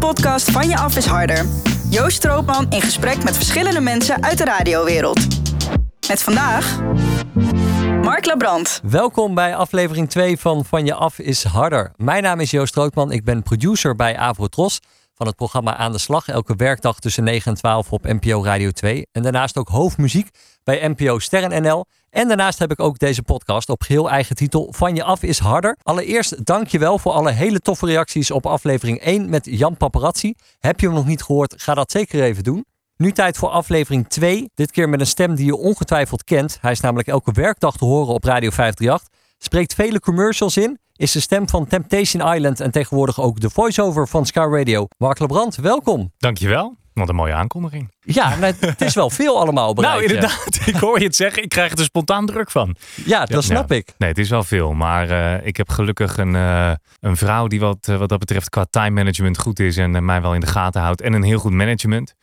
podcast Van Je Af is Harder. Joost Stroopman in gesprek met verschillende mensen uit de radiowereld. Met vandaag... Mark Labrand. Welkom bij aflevering 2 van Van Je Af is Harder. Mijn naam is Joost Stroopman. Ik ben producer bij Avrotros van het programma Aan de Slag. Elke werkdag tussen 9 en 12 op NPO Radio 2. En daarnaast ook hoofdmuziek bij NPO Sterren NL. En daarnaast heb ik ook deze podcast op geheel eigen titel Van je af is harder. Allereerst dankjewel voor alle hele toffe reacties op aflevering 1 met Jan Paparazzi. Heb je hem nog niet gehoord? Ga dat zeker even doen. Nu tijd voor aflevering 2. Dit keer met een stem die je ongetwijfeld kent. Hij is namelijk elke werkdag te horen op Radio 538. Spreekt vele commercials in. Is de stem van Temptation Island en tegenwoordig ook de voice-over van Sky Radio. Mark Lebrand, welkom. Dankjewel. Wat een mooie aankondiging. Ja, het is wel veel allemaal Nou, inderdaad. Ik hoor je het zeggen. Ik krijg er spontaan druk van. Ja, dat snap ik. Nee, het is wel veel. Maar uh, ik heb gelukkig een, uh, een vrouw die wat, uh, wat dat betreft qua time management goed is. En mij wel in de gaten houdt. En een heel goed management.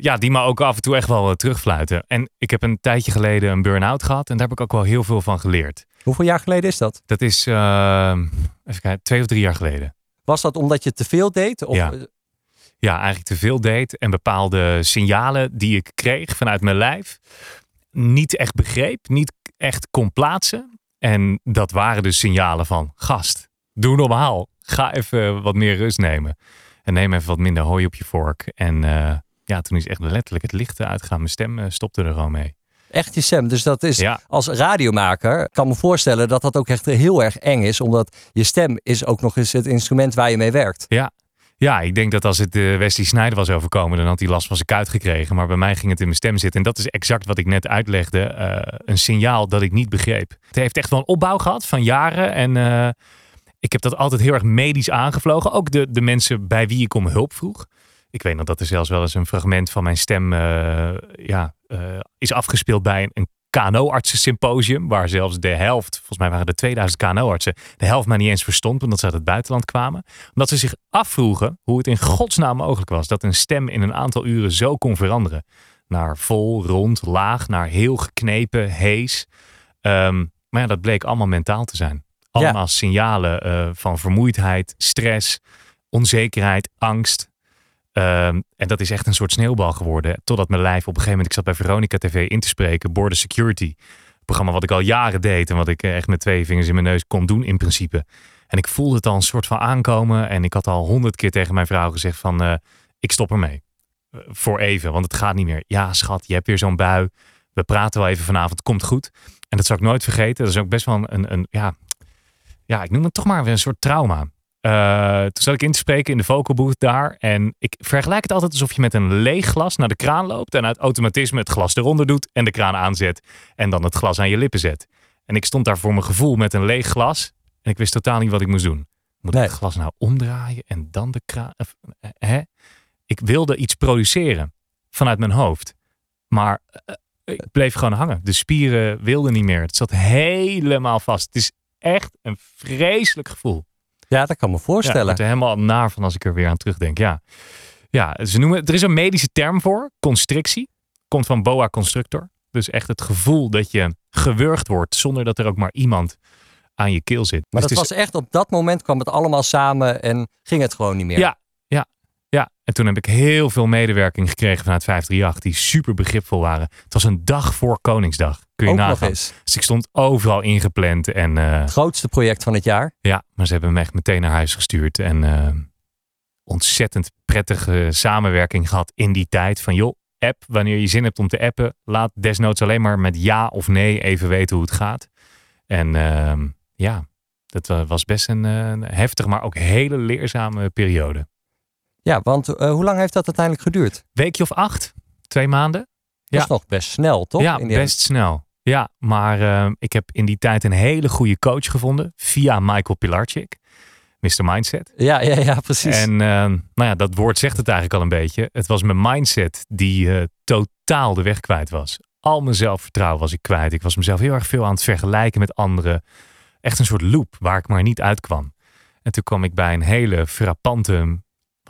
ja, die me ook af en toe echt wel terugfluiten. En ik heb een tijdje geleden een burn-out gehad. En daar heb ik ook wel heel veel van geleerd. Hoeveel jaar geleden is dat? Dat is even kijken, twee of drie jaar geleden. Was dat omdat je te veel deed? Of... Ja ja, eigenlijk te veel deed. En bepaalde signalen die ik kreeg vanuit mijn lijf niet echt begreep, niet echt kon plaatsen. En dat waren dus signalen van gast, doe normaal. Ga even wat meer rust nemen. En neem even wat minder hooi op je vork. En uh, ja, toen is echt letterlijk het licht uitgegaan. Mijn stem uh, stopte er gewoon mee. Echt je stem. Dus dat is ja. als radiomaker, kan me voorstellen dat dat ook echt heel erg eng is. Omdat je stem is ook nog eens het instrument waar je mee werkt. Ja, ja, ik denk dat als het uh, Wesley Snijder was overkomen, dan had hij last van zijn kuit gekregen. Maar bij mij ging het in mijn stem zitten. En dat is exact wat ik net uitlegde. Uh, een signaal dat ik niet begreep. Het heeft echt wel een opbouw gehad van jaren. En uh, ik heb dat altijd heel erg medisch aangevlogen. Ook de, de mensen bij wie ik om hulp vroeg. Ik weet nog dat er zelfs wel eens een fragment van mijn stem ja, is afgespeeld bij een KNO-artsensymposium, waar zelfs de helft, volgens mij waren er 2000 KNO-artsen, de helft maar niet eens verstond, omdat ze uit het buitenland kwamen. Omdat ze zich afvroegen hoe het in godsnaam mogelijk was dat een stem in een aantal uren zo kon veranderen. Naar vol, rond, laag, naar heel geknepen, hees. Um, maar ja, dat bleek allemaal mentaal te zijn. Allemaal signalen uh, van vermoeidheid, stress, onzekerheid, angst. Um, en dat is echt een soort sneeuwbal geworden. Totdat mijn lijf op een gegeven moment, ik zat bij Veronica TV in te spreken, Border Security. Programma wat ik al jaren deed en wat ik echt met twee vingers in mijn neus kon doen in principe. En ik voelde het al een soort van aankomen. En ik had al honderd keer tegen mijn vrouw gezegd van, uh, ik stop ermee. Uh, voor even, want het gaat niet meer. Ja schat, je hebt weer zo'n bui. We praten wel even vanavond, komt goed. En dat zal ik nooit vergeten. Dat is ook best wel een, een ja, ja, ik noem het toch maar weer een soort trauma. Uh, toen zat ik in te spreken in de vocal booth daar. En ik vergelijk het altijd alsof je met een leeg glas naar de kraan loopt. En uit automatisme het glas eronder doet en de kraan aanzet. En dan het glas aan je lippen zet. En ik stond daar voor mijn gevoel met een leeg glas. En ik wist totaal niet wat ik moest doen. Moet ik het glas nou omdraaien en dan de kraan... Eh, hè? Ik wilde iets produceren vanuit mijn hoofd. Maar uh, ik bleef gewoon hangen. De spieren wilden niet meer. Het zat helemaal vast. Het is echt een vreselijk gevoel. Ja, dat kan me voorstellen. Ja, ik er helemaal naar van als ik er weer aan terugdenk. Ja. ja, ze noemen, er is een medische term voor, constrictie. Komt van boa constrictor. Dus echt het gevoel dat je gewurgd wordt zonder dat er ook maar iemand aan je keel zit. Maar dus dat was echt op dat moment kwam het allemaal samen en ging het gewoon niet meer. Ja, en toen heb ik heel veel medewerking gekregen vanuit 538 die super begripvol waren. Het was een dag voor Koningsdag. Kun je Ook nagaan. Nog eens. Dus ik stond overal ingepland. En, uh, het grootste project van het jaar. Ja, maar ze hebben me echt meteen naar huis gestuurd. En uh, ontzettend prettige samenwerking gehad in die tijd. Van joh, app, wanneer je zin hebt om te appen, laat desnoods alleen maar met ja of nee even weten hoe het gaat. En uh, ja, dat was best een heftig, maar ook hele leerzame periode. Ja, want uh, hoe lang heeft dat uiteindelijk geduurd? Weekje of acht, twee maanden. Dat ja. is nog best snel, toch? Ja, best snel. Ja, maar uh, ik heb in die tijd een hele goede coach gevonden via Michael Pilarczyk. Mr. Mindset. Ja, ja, ja, precies. En uh, nou ja, dat woord zegt het eigenlijk al een beetje. Het was mijn mindset die totaal de weg kwijt was. Al mijn zelfvertrouwen was ik kwijt. Ik was mezelf heel erg veel aan het vergelijken met anderen. Echt een soort loop waar ik maar niet uitkwam. En toen kwam ik bij een hele frappante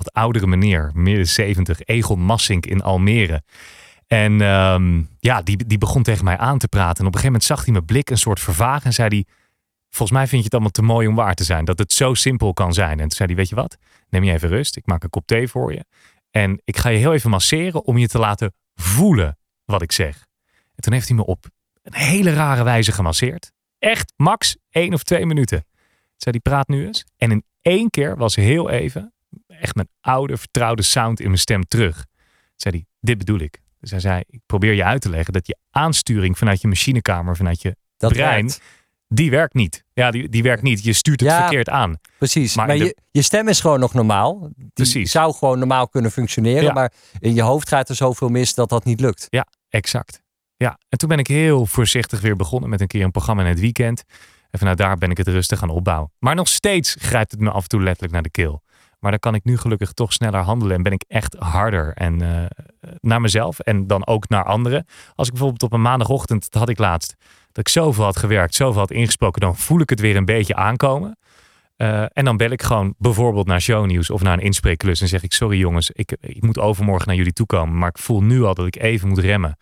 wat oudere meneer, midden 70, Egon Massink in Almere. En um, ja, die, die begon tegen mij aan te praten. En op een gegeven moment zag hij mijn blik een soort vervagen en zei hij: volgens mij vind je het allemaal te mooi om waar te zijn. Dat het zo simpel kan zijn. En toen zei hij, weet je wat? Neem je even rust. Ik maak een kop thee voor je. En ik ga je heel even masseren om je te laten voelen wat ik zeg. En toen heeft hij me op een hele rare wijze gemasseerd. Echt max één of twee minuten. Zei die praat nu eens. En in één keer was heel even echt mijn oude vertrouwde sound in mijn stem terug. Zei hij, dit bedoel ik. Dus hij zei, ik probeer je uit te leggen dat je aansturing vanuit je machinekamer, vanuit je Dat brein, werkt. die werkt niet. Ja, die, die werkt niet. Je stuurt het Ja. verkeerd aan. Precies. Maar Maar, in de- je, je stem is gewoon nog normaal. Die Precies. zou gewoon normaal kunnen functioneren. Ja. Maar in je hoofd gaat er zoveel mis dat dat niet lukt. Ja, exact. Ja, en toen ben ik heel voorzichtig weer begonnen met een keer een programma in het weekend. En vanuit daar ben ik het rustig gaan opbouwen. Maar nog steeds grijpt het me af en toe letterlijk naar de keel. Maar dan kan ik nu gelukkig toch sneller handelen en ben ik echt harder en eh, naar mezelf en dan ook naar anderen. Als ik bijvoorbeeld op een maandagochtend, dat had ik laatst, dat ik zoveel had gewerkt, zoveel had ingesproken, dan voel ik het weer een beetje aankomen. Eh, en dan bel ik gewoon bijvoorbeeld naar shownieuws of naar een inspreekklus en zeg ik: Sorry jongens, ik, ik moet overmorgen naar jullie toe komen, maar ik voel nu al dat ik even moet remmen.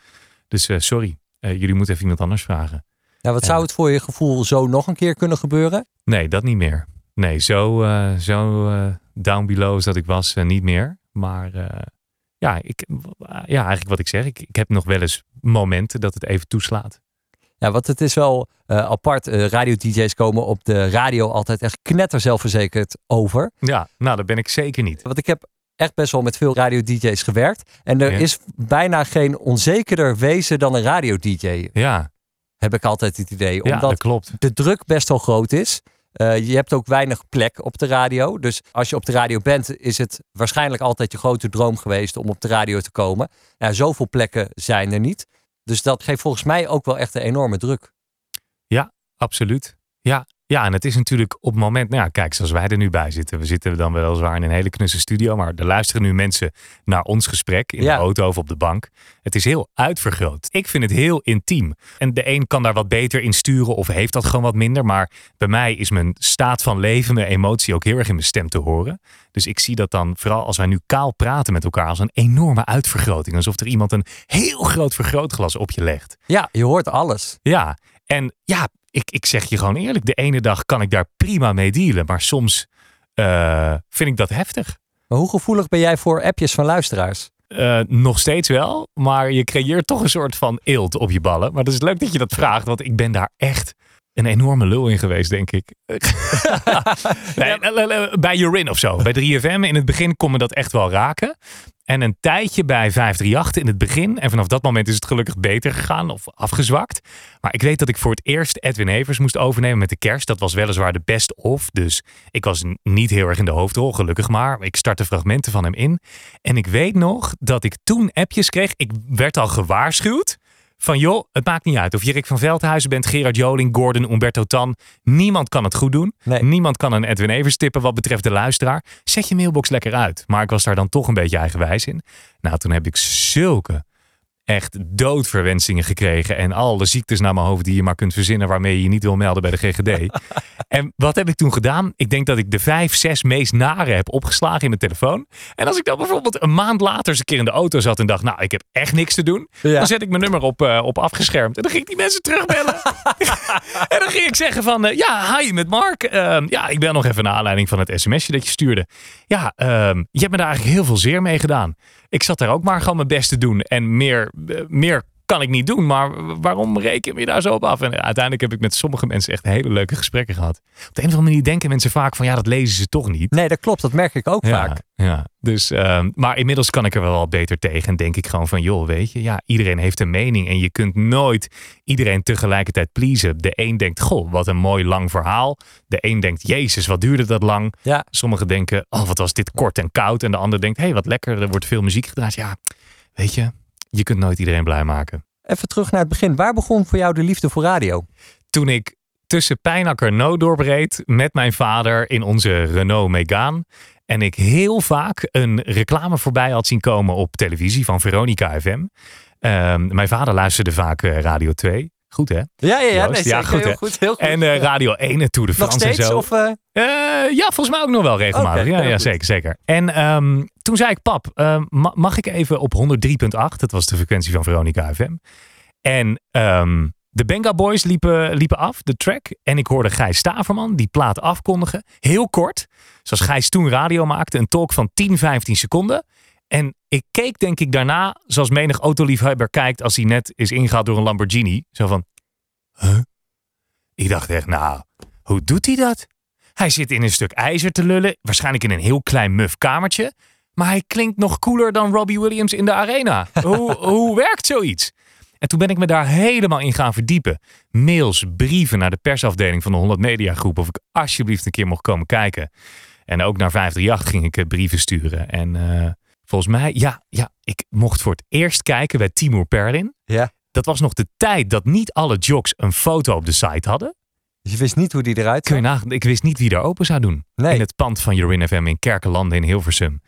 Dus eh, sorry, jullie moeten even iemand anders vragen. Nou, wat zou het voor je gevoel zo nog een keer kunnen gebeuren? Nee, dat niet meer. Nee, zo, zo down below dat ik was, eh, niet meer. Maar eh, ja, ik, ja, eigenlijk wat ik zeg, ik, ik heb nog wel eens momenten dat het even toeslaat. Ja, want het is wel eh, apart. Eh, radio-dj's komen op de radio altijd echt knetter zelfverzekerd over. Ja, nou, dat ben ik zeker niet. Want ik heb echt best wel met veel radio-dj's gewerkt. En er Ja. is bijna geen onzekerder wezen dan een radio-dj. Ja, Heb ik altijd het idee. ja Omdat dat klopt. de druk best wel groot is. Eh, je hebt ook weinig plek op de radio. Dus als je op de radio bent, is het waarschijnlijk altijd je grote droom geweest om op de radio te komen. Nou, zoveel plekken zijn er niet. Dus dat geeft volgens mij ook wel echt een enorme druk. Absoluut. Ja, ja, en het is natuurlijk op het moment, nou ja, kijk, zoals wij er nu bij zitten. We zitten dan weliswaar in een hele knusse studio, maar er luisteren nu mensen naar ons gesprek in Ja. de auto of op de bank. Het is heel uitvergroot. Ik vind het heel intiem. En de een kan daar wat beter in sturen of heeft dat gewoon wat minder. Maar bij mij is mijn staat van leven, mijn emotie ook heel erg in mijn stem te horen. Dus ik zie dat dan, vooral als wij nu kaal praten met elkaar, als een enorme uitvergroting. Alsof er iemand een heel groot vergrootglas op je legt. Ja, je hoort alles. Ja, en ja, ik, ik zeg je gewoon eerlijk, de ene dag kan ik daar prima mee dealen, maar soms eh, vind ik dat heftig. Maar hoe gevoelig ben jij voor appjes van luisteraars? Eh, nog steeds wel, maar je creëert toch een soort van eelt op je ballen. Maar het is leuk dat je dat vraagt, want ik ben daar echt een enorme lul in geweest, denk ik. eh, eh, bij Urin of zo, bij 3FM. In het begin kon me dat echt wel raken. En een tijdje bij 538 in het begin. En vanaf dat moment is het gelukkig beter gegaan of afgezwakt. Maar ik weet dat ik voor het eerst Edwin Evers moest overnemen met de kerst. Dat was weliswaar de best of. Dus ik was niet heel erg in de hoofdrol, gelukkig maar. Ik startte fragmenten van hem in. En ik weet nog dat ik toen appjes kreeg. Ik werd al gewaarschuwd. Van joh, het maakt niet uit of je Rick van Veldhuizen bent, Gerard Joling, Gordon, Umberto Tan. Niemand kan het goed doen. Nee. Niemand kan een Edwin Evers tippen wat betreft de luisteraar. Zet je mailbox lekker uit. Maar ik was daar dan toch een beetje eigenwijs in. Nou, toen heb ik zulke echt doodverwensingen gekregen. En alle ziektes naar mijn hoofd die je maar kunt verzinnen waarmee je je niet wil melden bij de GGD. en wat heb ik toen gedaan? Ik denk dat ik de vijf, zes meest nare heb opgeslagen in mijn telefoon. En als ik dan bijvoorbeeld een maand later eens een keer in de auto zat en dacht, nou, ik heb echt niks te doen. Ja. Dan zet ik mijn nummer op, eh, op afgeschermd. En dan ging ik die mensen terugbellen. en dan ging ik zeggen van, eh, ja, hi met Mark. Ehm, ja, ik ben nog even naar aanleiding van het sms'je dat je stuurde. Ja, ehm, je hebt me daar eigenlijk heel veel zeer mee gedaan. Ik zat daar ook maar gewoon mijn best te doen. En meer, eh, meer kan ik niet doen. Maar waarom reken je daar zo op af? En uiteindelijk heb ik met sommige mensen echt hele leuke gesprekken gehad. Op de een of andere manier denken mensen vaak van, ja, dat lezen ze toch niet. Nee, dat klopt. Dat merk ik ook Ja, vaak. ja. Dus, ehm, maar inmiddels kan ik er wel wat beter tegen. En denk ik gewoon van, joh, weet je, ja, iedereen heeft een mening. En je kunt nooit iedereen tegelijkertijd pleasen. De een denkt, goh, wat een mooi lang verhaal. De een denkt, jezus, wat duurde dat lang. Ja. Sommigen denken, oh, wat was dit kort en koud. En de ander denkt, hé, hey, wat lekker, er wordt veel muziek gedraaid. Ja, weet je, je kunt nooit iedereen blij maken. Even terug naar het begin. Waar begon voor jou de liefde voor radio? toen ik tussen Pijnakker Nood doorbereed met mijn vader in onze Renault Megane. En ik heel vaak een reclame voorbij had zien komen op televisie van Veronica FM. Ehm, mijn vader luisterde vaak eh, Radio 2. Goed hè? Ja, ja, ja. Nee, goed, heel goed, heel goed. En eh, Radio 1 en Tour de Nog France en steeds? zo. Of, eh, Eh, ja, volgens mij ook nog wel regelmatig. Ja, ja zeker, zeker. En ehm, toen zei ik, pap, ehm, ma- mag ik even op 103.8? Dat was de frequentie van Veronica FM. En ehm, De Benga Boys liepen, liepen af, de track. En ik hoorde Gijs Staverman die plaat afkondigen. Heel kort. Zoals Gijs toen radio maakte. Een talk van 10, 15 seconden. En ik keek denk ik daarna, zoals menig autoliefhebber kijkt als hij net is ingehaald door een Lamborghini. Zo van, huh? Ik dacht echt, nou, hoe doet hij dat? Hij zit in een stuk ijzer te lullen, waarschijnlijk in een heel klein muf kamertje. Maar hij klinkt nog cooler dan Robbie Williams in de arena. hoe, hoe werkt zoiets? En toen ben ik me daar helemaal in gaan verdiepen. Mails, brieven naar de persafdeling van de 100 Media Groep of ik alsjeblieft een keer mocht komen kijken. En ook naar 538 ging ik eh, brieven sturen. En uh, volgens mij, ja, ja, ik mocht voor het eerst kijken bij Timur Perlin. Ja. Dat was nog de tijd dat niet alle jocks een foto op de site hadden. Dus je wist niet hoe die eruit Kun je nagaan, ik wist niet wie er open zou doen. Nee. In het pand van Jorin FM in Kerkenlanden in Hilversum.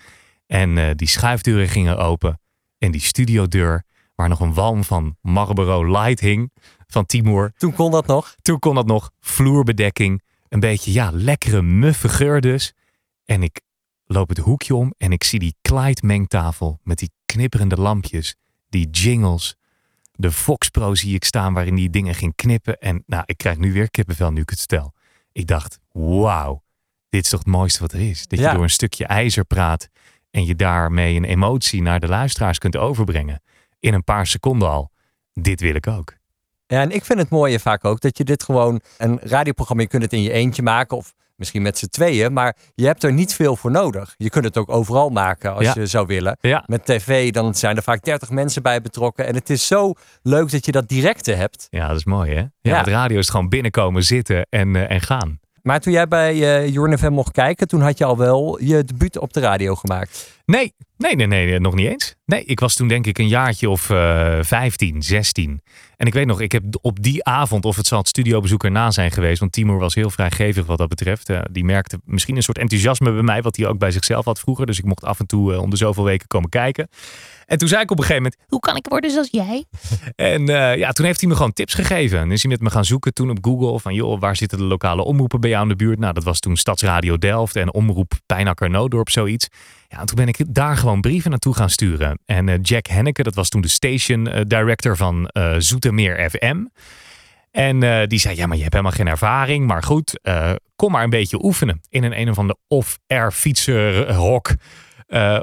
En uh, die schuifdeuren gingen open. En die studiodeur, waar nog een walm van Marlboro Light hing van Timur. Toen kon dat nog? Toen kon dat nog. Vloerbedekking. Een beetje, ja, lekkere muffe geur dus. En ik loop het hoekje om en ik zie die Clyde mengtafel met die knipperende lampjes. Die jingles. De Fox Pro zie ik staan waarin die dingen ging knippen. En nou, ik krijg nu weer kippenvel nu ik het stel. Ik dacht, wauw, dit is toch het mooiste wat er is. Dat Ja. je door een stukje ijzer praat en je daarmee een emotie naar de luisteraars kunt overbrengen. In een paar seconden al. Dit wil ik ook. Ja, en ik vind het mooie vaak ook dat je dit gewoon een radioprogramma, je kunt het in je eentje maken of misschien met z'n tweeën, maar je hebt er niet veel voor nodig. Je kunt het ook overal maken als Ja. je zou willen. Ja, Met tv, dan zijn er vaak 30 mensen bij betrokken. En het is zo leuk dat je dat directe hebt. ja dat is mooi hè. Ja, Ja. Het radio is gewoon binnenkomen, zitten en, eh, en gaan. Maar toen jij bij uh, Jorn FM mocht kijken, toen had je al wel je debuut op de radio gemaakt. Nee, nee, nee, nee, nog niet eens. Nee, ik was toen denk ik een jaartje of eh 15, 16. En ik weet nog, ik heb op die avond, of het zal het studiobezoek erna zijn geweest, want Timur was heel vrijgevig wat dat betreft. Die merkte misschien een soort enthousiasme bij mij, wat hij ook bij zichzelf had vroeger. Dus ik mocht af en toe eh, om de zoveel weken komen kijken. En toen zei ik op een gegeven moment, Hoe kan ik worden zoals jij? en eh, ja, toen heeft hij me gewoon tips gegeven. En is hij met me gaan zoeken toen op Google van, joh, waar zitten de lokale omroepen bij jou in de buurt? Nou, dat was toen Stadsradio Delft en Omroep Pijnakker Noodorp, zoiets. Ja, en toen ben ik daar gewoon brieven naartoe gaan sturen. En eh, Jack Henneke, dat was toen de station eh, director van eh Zoetermeer FM. En die zei, ja, maar je hebt helemaal geen ervaring. Maar goed, kom maar een beetje oefenen. In een een of ander off-air fietserhok. Eh,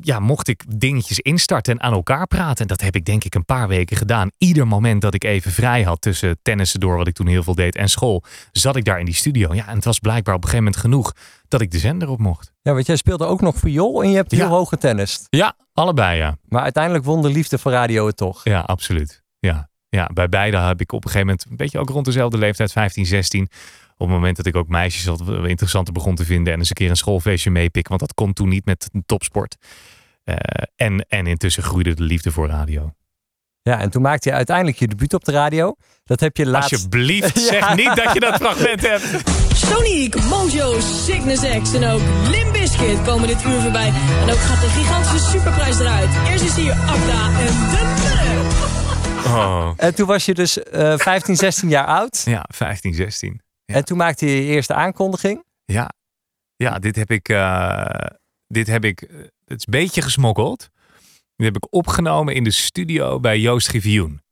ja, mocht ik dingetjes instarten en aan elkaar praten. En dat heb ik denk ik een paar weken gedaan. Ieder moment dat ik even vrij had tussen tennissen door, wat ik toen heel veel deed, en school, zat ik daar in die studio. Ja, en het was blijkbaar op een gegeven moment genoeg dat ik de zender op mocht. Ja, want jij speelde ook nog viool en je hebt heel Ja. hoog getennist. Ja, allebei ja. Maar uiteindelijk won de liefde voor radio het toch. Ja, absoluut. Ja. ja, bij beide heb ik op een gegeven moment, een beetje ook rond dezelfde leeftijd, 15, 16. Op het moment dat ik ook meisjes wat interessanter begon te vinden en eens een keer een schoolfeestje meepikken, want dat kon toen niet met een topsport. Eh, en, en intussen groeide de liefde voor radio. Ja, en toen maakte je uiteindelijk je debuut op de radio. Dat heb je laatst... Alsjeblieft, Ja. zeg niet dat je dat fragment hebt. Sonic, Mojo, Cygnus X en ook Limp Bizkit komen dit uur voorbij. En ook gaat de gigantische superprijs eruit. Eerst is hier Akda en de. Oh. En toen was je dus eh 15, 16 jaar oud. Ja, 15, 16. Ja. En toen maakte je je eerste aankondiging. Ja, ja dit heb ik, eh, dit heb ik, eh, het is een beetje gesmokkeld. Dit heb ik opgenomen in de studio bij Joost Givioen.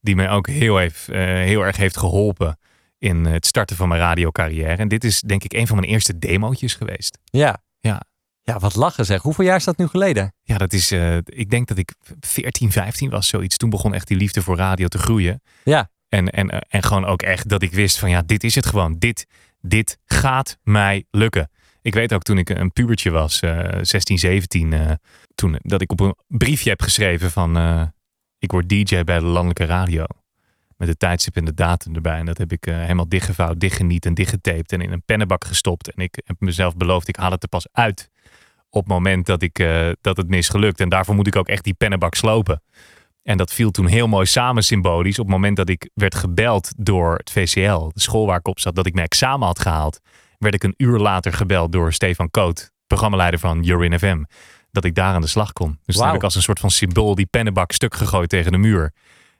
Die mij ook heel, heeft, eh, heel erg heeft geholpen in het starten van mijn radiocarrière. En dit is denk ik een van mijn eerste demootjes geweest. Ja. Ja. Ja, wat lachen zeg. Hoeveel jaar is dat nu geleden? Ja, dat is, ik denk dat ik 14, 15 was, zoiets. Toen begon echt die liefde voor radio te groeien. Ja. En, en, eh, en gewoon ook echt dat ik wist van ja, dit is het gewoon. Dit, dit gaat mij lukken. Ik weet ook toen ik een pubertje was, eh 16, 17, eh, toen dat ik op een briefje heb geschreven van eh, ik word DJ bij de landelijke radio. Met de tijdstip en de datum erbij. En dat heb ik eh, helemaal dichtgevouwd, dichtgeniet en dichtgetaped en in een pennenbak gestopt. En ik heb mezelf beloofd, ik haal het er pas uit op het moment dat, ik, eh, dat het misgelukt. En daarvoor moet ik ook echt die pennenbak slopen. En dat viel toen heel mooi samen symbolisch. Op het moment dat ik werd gebeld door het VCL, de school waar ik op zat, dat ik mijn examen had gehaald, werd ik een uur later gebeld door Stefan Koot, programmaleider van Jorin FM, dat ik daar aan de slag kon. Dus toen Wauw. heb ik als een soort van symbool die pennenbak stuk gegooid tegen de muur.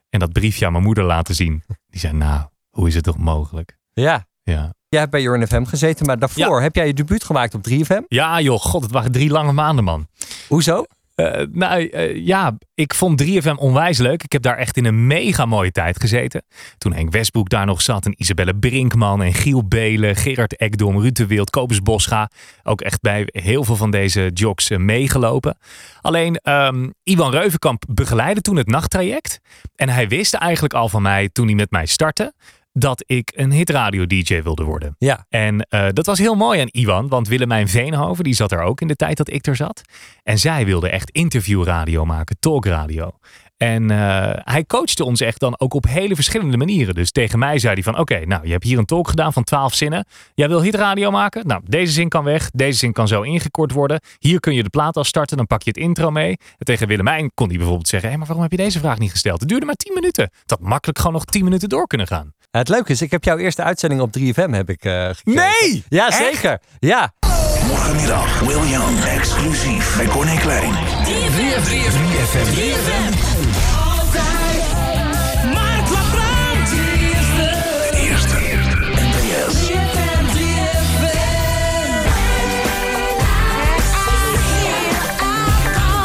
En dat briefje aan mijn moeder laten zien. Die zei, nou, hoe is het toch mogelijk? Ja. Ja. Jij hebt bij Jorn FM gezeten, maar daarvoor heb jij je debuut gemaakt op 3FM. Ja joh, god, het waren drie lange maanden man. Hoezo? Uh, nou uh, ja, ik vond 3FM onwijs leuk. Ik heb daar echt in een mega mooie tijd gezeten. Toen Henk Westbroek daar nog zat en Isabelle Brinkman en Giel Belen, Gerard Ekdom, Ruud de Wild, Kobus Boscha. Ook echt bij heel veel van deze jogs uh, meegelopen. Alleen um, Iwan Reuvenkamp begeleidde toen het nachttraject. En hij wist eigenlijk al van mij toen hij met mij startte dat ik een hitradio-dj wilde worden. Ja. En uh, dat was heel mooi aan Iwan, want Willemijn Veenhoven, die zat er ook in de tijd dat ik er zat. En zij wilde echt interviewradio maken, talkradio. En uh, hij coachte ons echt dan ook op hele verschillende manieren. Dus tegen mij zei hij van, oké, okay, nou, je hebt hier een talk gedaan van twaalf zinnen. Jij wil hitradio maken? Nou, deze zin kan weg. Deze zin kan zo ingekort worden. Hier kun je de plaat al starten. Dan pak je het intro mee. En tegen Willemijn kon hij bijvoorbeeld zeggen, hé, hey, maar waarom heb je deze vraag niet gesteld? Het duurde maar tien minuten. Dat had makkelijk gewoon nog tien minuten door kunnen gaan. Het leuke is, ik heb jouw eerste uitzending op 3FM heb ik uh, Nee! Ja, zeker. Ja. Morgenmiddag, Will Young, exclusief bij Corné Klein. 3FM. 3FM. 3FM. Mark Labrand. De eerste. NPS.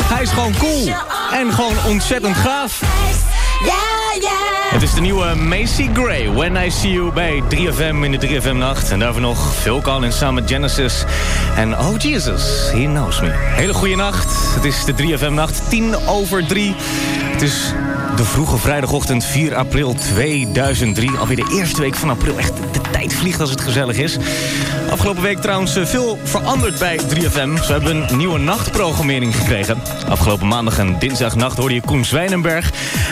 Hij is gewoon cool. En gewoon ontzettend gaaf. Het is de nieuwe Macy Gray, When I See You bij 3FM in de 3FM nacht. En daarvoor nog Phil Collins samen met Genesis. En Oh Jesus, He Knows Me. Hele goede nacht. Het is de 3FM nacht, 10 over 3. Het is de vroege vrijdagochtend 4 april 2003. Alweer de eerste week van april. Echt, de tijd vliegt als het gezellig is. Afgelopen week trouwens veel veranderd bij 3FM. Ze hebben een nieuwe nachtprogrammering gekregen. Afgelopen maandag en dinsdagnacht hoorde je Koen Zwijnenberg.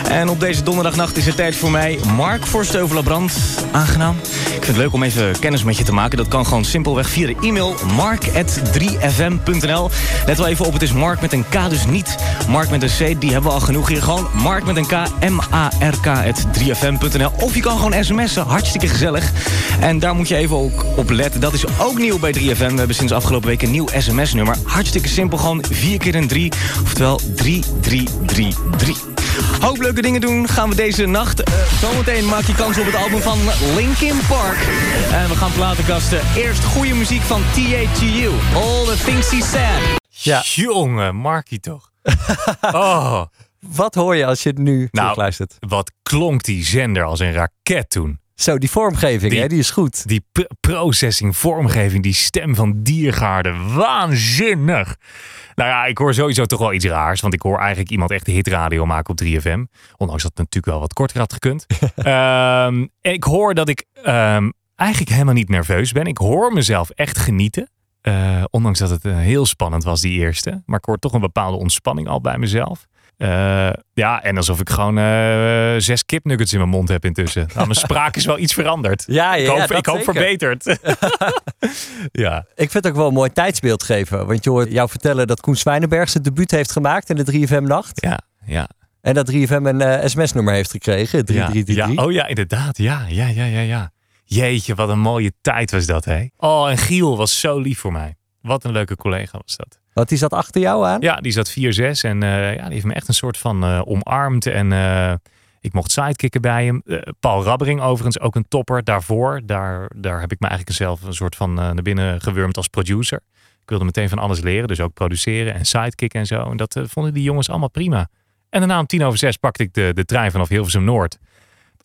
En op deze donderdagnacht is het tijd voor mij Mark Forsteuvel-Labrand. Aangenaam. Ik vind het leuk om even kennis met je te maken. Dat kan gewoon simpelweg via de e-mail mark.3fm.nl. Let wel even op, het is Mark met een K, dus niet Mark met een C. Die hebben we al genoeg hier. Gewoon Mark met een K, M-A-R-K.3fm.nl. Of je kan gewoon sms'en, hartstikke gezellig. En daar moet je even ook op letten. Dat is ook nieuw bij 3FM. We hebben sinds afgelopen week een nieuw sms-nummer. Hartstikke simpel, gewoon 4 keer een 3. Oftewel 3333. Hoop leuke dingen doen gaan we deze nacht. Uh, zometeen maak je kans op het album van Linkin Park. En we gaan platenkasten. Eerst goede muziek van THU. All the things he said. Ja. Jongen, Markie toch. oh. Wat hoor je als je het nu Nou, luistert? Wat klonk die zender als een raket toen. Zo, die vormgeving, Die- hè, die is goed. Die pr- processing, vormgeving, die stem van Diergaarde. Waanzinnig. Nou ja, ik hoor sowieso toch wel iets raars. Want ik hoor eigenlijk iemand echt de hitradio maken op 3FM. Ondanks dat het natuurlijk wel wat korter had gekund. Ehm, en ik hoor dat ik ehm, eigenlijk helemaal niet nerveus ben. Ik hoor mezelf echt genieten. Eh, ondanks dat het eh, heel spannend was, die eerste. Maar ik hoor toch een bepaalde ontspanning al bij mezelf. Eh, ja, en alsof ik gewoon eh, zes kipnuggets in mijn mond heb intussen. Nou, mijn spraak is wel iets veranderd. Ja, ja, Ik hoop, ik hoop verbeterd. ja. Ik vind het ook wel een mooi tijdsbeeld geven. Want je hoort jou vertellen dat Koen Zwijnenberg zijn debuut heeft gemaakt in de 3FM-nacht. Ja, ja. En dat 3FM een eh, sms-nummer heeft gekregen, Ja, 3333. ja. Oh ja, inderdaad. Ja, ja, ja, ja, ja. Jeetje, wat een mooie tijd was dat, hè? Oh, en Giel was zo lief voor mij. Wat een leuke collega was dat. Want die zat achter jou aan. Ja, die zat 4-6 en eh, ja, die heeft me echt een soort van eh, omarmd. En eh, ik mocht sidekicken bij hem. Paul Rabbering overigens, ook een topper daarvoor. Daar, daar heb ik me eigenlijk zelf een soort van naar binnen gewurmd als producer. Ik wilde meteen van alles leren, dus ook produceren en sidekicken en zo. En dat vonden die jongens allemaal prima. En daarna om tien over zes pakte ik de, de trein vanaf Hilversum Noord.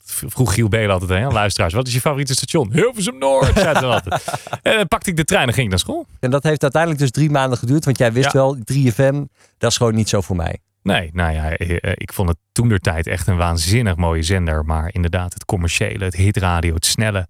Vroeg Giel Belen altijd hè, luisteraars. Wat is je favoriete station? Hilversum Noord, zei altijd. En dan pakte ik de trein en ging ik naar school. En dat heeft uiteindelijk dus drie maanden geduurd. Want jij wist Ja. wel, 3FM, dat is gewoon niet zo voor mij. Nee, nou ja, eh, eh, ik vond het toen der tijd echt een waanzinnig mooie zender. Maar inderdaad, het commerciële, het hitradio, het snelle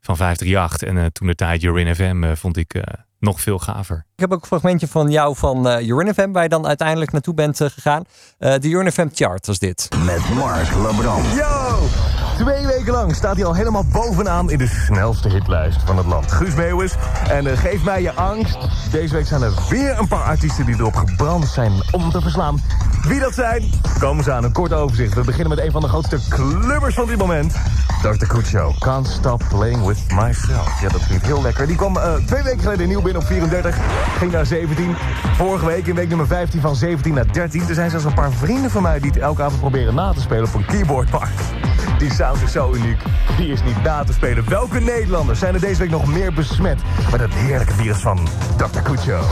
van 538 en eh, toen de tijd Urin FM vond ik nog veel gaver. Ik heb ook een fragmentje van jou van eh Urine FM, waar je dan uiteindelijk naartoe bent eh, gegaan. Eh, de Urine FM chart was dit. Met Mark Labrand. Yo! Twee weken lang staat hij al helemaal bovenaan in de snelste hitlijst van het land. Guus Meeuwis. En eh, geef mij je angst. Deze week zijn er weer een paar artiesten die erop gebrand zijn om te verslaan. Wie dat zijn, komen ze aan een kort overzicht. We beginnen met een van de grootste clubbers van dit moment. Dr. Kucho, Can't Stop Playing With Myself. Ja, dat klinkt heel lekker. Die kwam eh, twee weken geleden nieuw binnen op 34. Ging naar 17. Vorige week in week nummer 15 van 17 naar 13. Er zijn zelfs een paar vrienden van mij die het elke avond proberen na te spelen op een keyboard. Maar die sound is zo uniek. Die is niet na te spelen. Welke Nederlanders zijn er deze week nog meer besmet met het heerlijke virus van Dr. Kucho?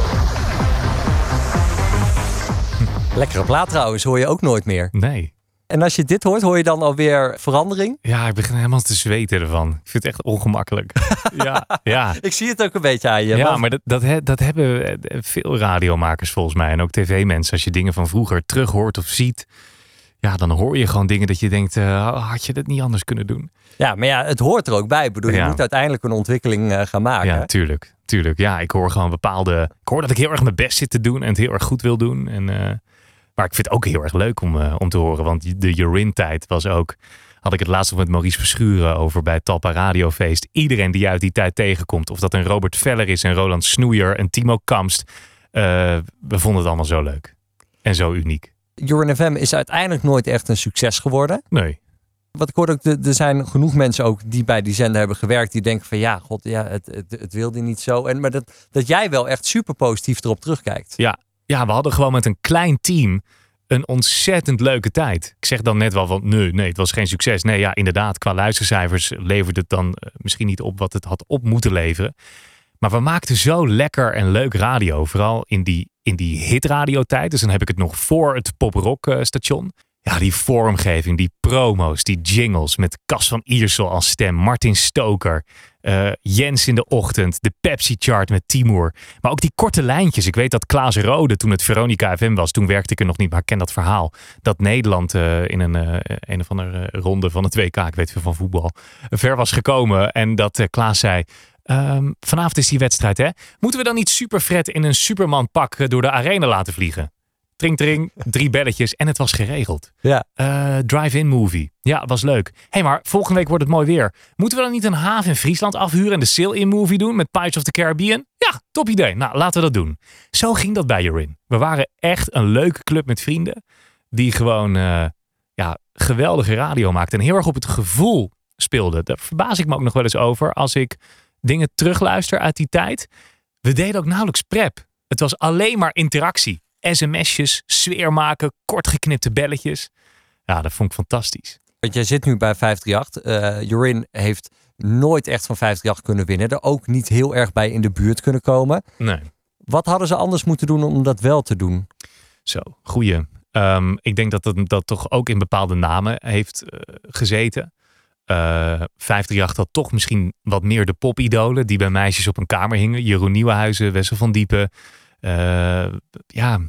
Lekkere plaat trouwens, hoor je ook nooit meer. Nee. En als je dit hoort, hoor je dan alweer verandering? Ja, ik begin helemaal te zweten ervan. Ik vind het echt ongemakkelijk. ja, ja. Ik zie het ook een beetje aan je. Ja, want- maar dat, dat, he- dat hebben eh, veel radiomakers volgens mij. En ook tv-mensen. Als je dingen van vroeger terug hoort of ziet. Ja, dan hoor je gewoon dingen dat je denkt, eh, had je dat niet anders kunnen doen? ja, maar ja, het hoort er ook bij. Ik bedoel, je moet uiteindelijk een ontwikkeling eh, gaan maken. Ja, tuurlijk. Tuurlijk. Ja, ik hoor gewoon bepaalde... Ik hoor dat ik heel erg mijn best zit te doen en het heel erg goed wil doen. En, eh, maar ik vind het ook heel erg leuk om, om te horen. Want de Jorin-tijd was ook... Had ik het laatst nog met Maurice Verschuren over bij Talpa Radiofeest. Iedereen die je uit die tijd tegenkomt. Of dat een Robert Veller is, een Roland Snoeier, een Timo Kamst. we vonden het allemaal zo leuk. En zo uniek. Jorin FM is uiteindelijk nooit echt een succes geworden. Nee. Wat ik hoorde ook, er zijn genoeg mensen ook die bij die zender hebben gewerkt. Die denken van ja, god, ja, het, het, het wilde niet zo. En, maar dat, dat jij wel echt super positief erop terugkijkt. Ja, ja, we hadden gewoon met een klein team een ontzettend leuke tijd. Ik zeg dan net wel van nee, nee, het was geen succes. Nee, ja, inderdaad, qua luistercijfers leverde het dan eh, misschien niet op wat het had op moeten leveren. Maar we maakten zo lekker en leuk radio. Vooral in die, in die hitradiotijd. Dus dan heb ik het nog voor het poprock eh, station. Ja, die vormgeving, die promo's, die jingles met Cas van Iersel als stem, Martin Stoker, eh, Jens in de ochtend, de Pepsi chart met Timur. Maar ook die korte lijntjes. Ik weet dat Klaas Rode, toen het Veronica FM was, toen werkte ik er nog niet, maar ik ken dat verhaal. Dat Nederland eh, in een, eh, een of andere ronde van het WK, ik weet veel van voetbal, ver was gekomen. En dat Klaas zei, ehm, vanavond is die wedstrijd hè. Moeten we dan niet Superfred in een Superman pak eh, door de arena laten vliegen? Tring, tring, drie belletjes en het was geregeld. Ja. Eh, Drive-in movie. Ja, was leuk. Hé, hey, maar volgende week wordt het mooi weer. Moeten we dan niet een haven in Friesland afhuren en de Sail-in movie doen met Pirates of the Caribbean? Ja, top idee. Nou, laten we dat doen. Zo ging dat bij Jorin. We waren echt een leuke club met vrienden die gewoon eh, ja, geweldige radio maakten en heel erg op het gevoel speelden. Daar verbaas ik me ook nog wel eens over als ik dingen terugluister uit die tijd. We deden ook nauwelijks prep. Het was alleen maar interactie. SMS'jes, sfeer maken, kortgeknipte belletjes. Ja, dat vond ik fantastisch. Want jij zit nu bij 538. Eh Jorin heeft nooit echt van 538 kunnen winnen. Er ook niet heel erg bij in de buurt kunnen komen. Nee. Wat hadden ze anders moeten doen om dat wel te doen? Zo, goeie. Ehm, ik denk dat dat, dat toch ook in bepaalde namen heeft eh, gezeten. Eh 538 had toch misschien wat meer de popidolen die bij meisjes op een kamer hingen. Jeroen Nieuwenhuizen, Wessel van Diepen. Eh, ja,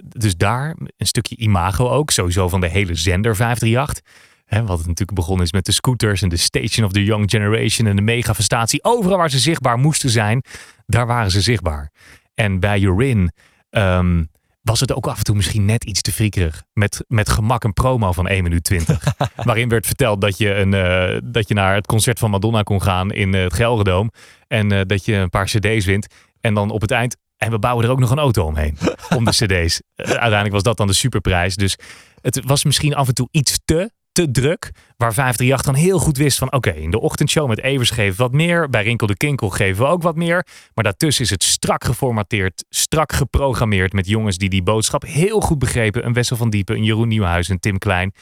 dus daar een stukje imago ook. Sowieso van de hele zender 538. Hè, wat natuurlijk begonnen is met de scooters en de Station of the Young Generation en de megafestatie. Overal waar ze zichtbaar moesten zijn, daar waren ze zichtbaar. En bij Jorin ehm, was het ook af en toe misschien net iets te friekerig. Met, met gemak een promo van 1 minuut 20. waarin werd verteld dat je, een, eh, dat je naar het concert van Madonna kon gaan in eh, het Gelredome. En eh, dat je een paar cd's wint. En dan op het eind... En we bouwen er ook nog een auto omheen. om de cd's. Uiteindelijk was dat dan de superprijs. Dus het was misschien af en toe iets te, te druk. Waar 538 dan heel goed wist van... Oké, in de ochtendshow met Evers geven we wat meer. Bij Rinkel de Kinkel geven we ook wat meer. Maar daartussen is het strak geformateerd. Strak geprogrammeerd met jongens die die boodschap heel goed begrepen. Een Wessel van Diepen, een Jeroen Nieuwenhuis, een Tim Klein.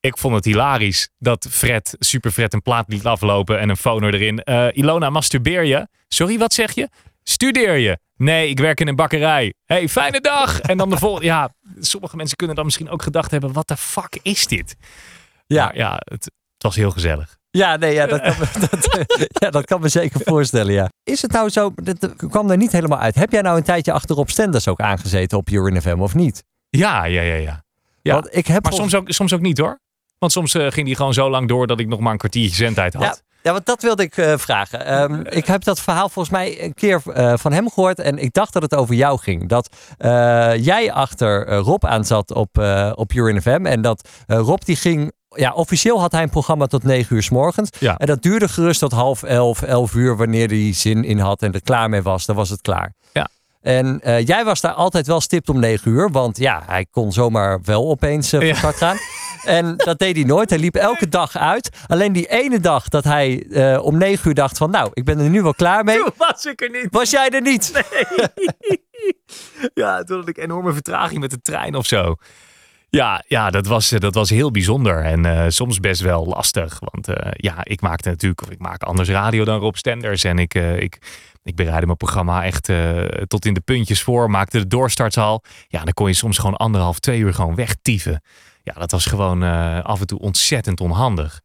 Ik vond het hilarisch dat Fred, super Fred, een plaat liet aflopen en een fono erin. Eh, Ilona, masturbeer je? Sorry, wat zeg je? Studeer je? Nee, ik werk in een bakkerij. hey, fijne dag! En dan de volgende. Ja, sommige mensen kunnen dan misschien ook gedacht hebben: wat de fuck is dit? Ja. Maar ja, het, het was heel gezellig. Ja, nee, ja, dat, kan me, dat, ja, dat kan me zeker voorstellen, ja. Is het nou zo, dat kwam er niet helemaal uit. Heb jij nou een tijdje achterop Stenders ook aangezeten op Jorin FM of niet? Ja, ja, ja, ja. ja. Want ik heb maar soms ook, soms ook niet hoor. Want soms eh, ging die gewoon zo lang door dat ik nog maar een kwartiertje zendtijd had. Ja, ja, want dat wilde ik eh, vragen. Ehm, ik heb dat verhaal volgens mij een keer eh, van hem gehoord. En ik dacht dat het over jou ging. Dat eh, jij achter eh, Rob aan zat op, eh op Urin FM. En dat eh, Rob die ging... Ja, officieel had hij een programma tot negen uur s morgens. Ja. En dat duurde gerust tot half elf, elf uur. Wanneer hij zin in had en er klaar mee was, dan was het klaar. Ja. En eh, jij was daar altijd wel stipt om negen uur. Want ja, hij kon zomaar wel opeens van Ja. start gaan. En dat deed hij nooit. Hij liep elke dag uit. Alleen die ene dag dat hij eh, om negen uur dacht van... nou, ik ben er nu wel klaar mee. was ik er niet. Was jij er niet? Ja, toen had ik enorme vertraging met de trein of zo. Ja, ja dat, was, eh, dat was heel bijzonder en eh, soms best wel lastig. Want eh, ja, ik maakte natuurlijk, of ik maak anders radio dan Rob Stenders. En ik, eh, ik ik bereidde mijn programma echt tot in de puntjes voor. Maakte de doorstarts al. Ja, dan kon je soms gewoon anderhalf, twee uur gewoon wegtieven. Ja, dat was gewoon af en toe ontzettend onhandig.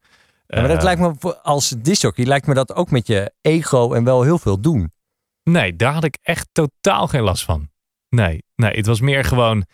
Ja, maar dat lijkt me als disjockey lijkt me dat ook met je ego en wel heel veel doen. Nee, daar had ik echt totaal geen last van. Nee, nee, het was meer gewoon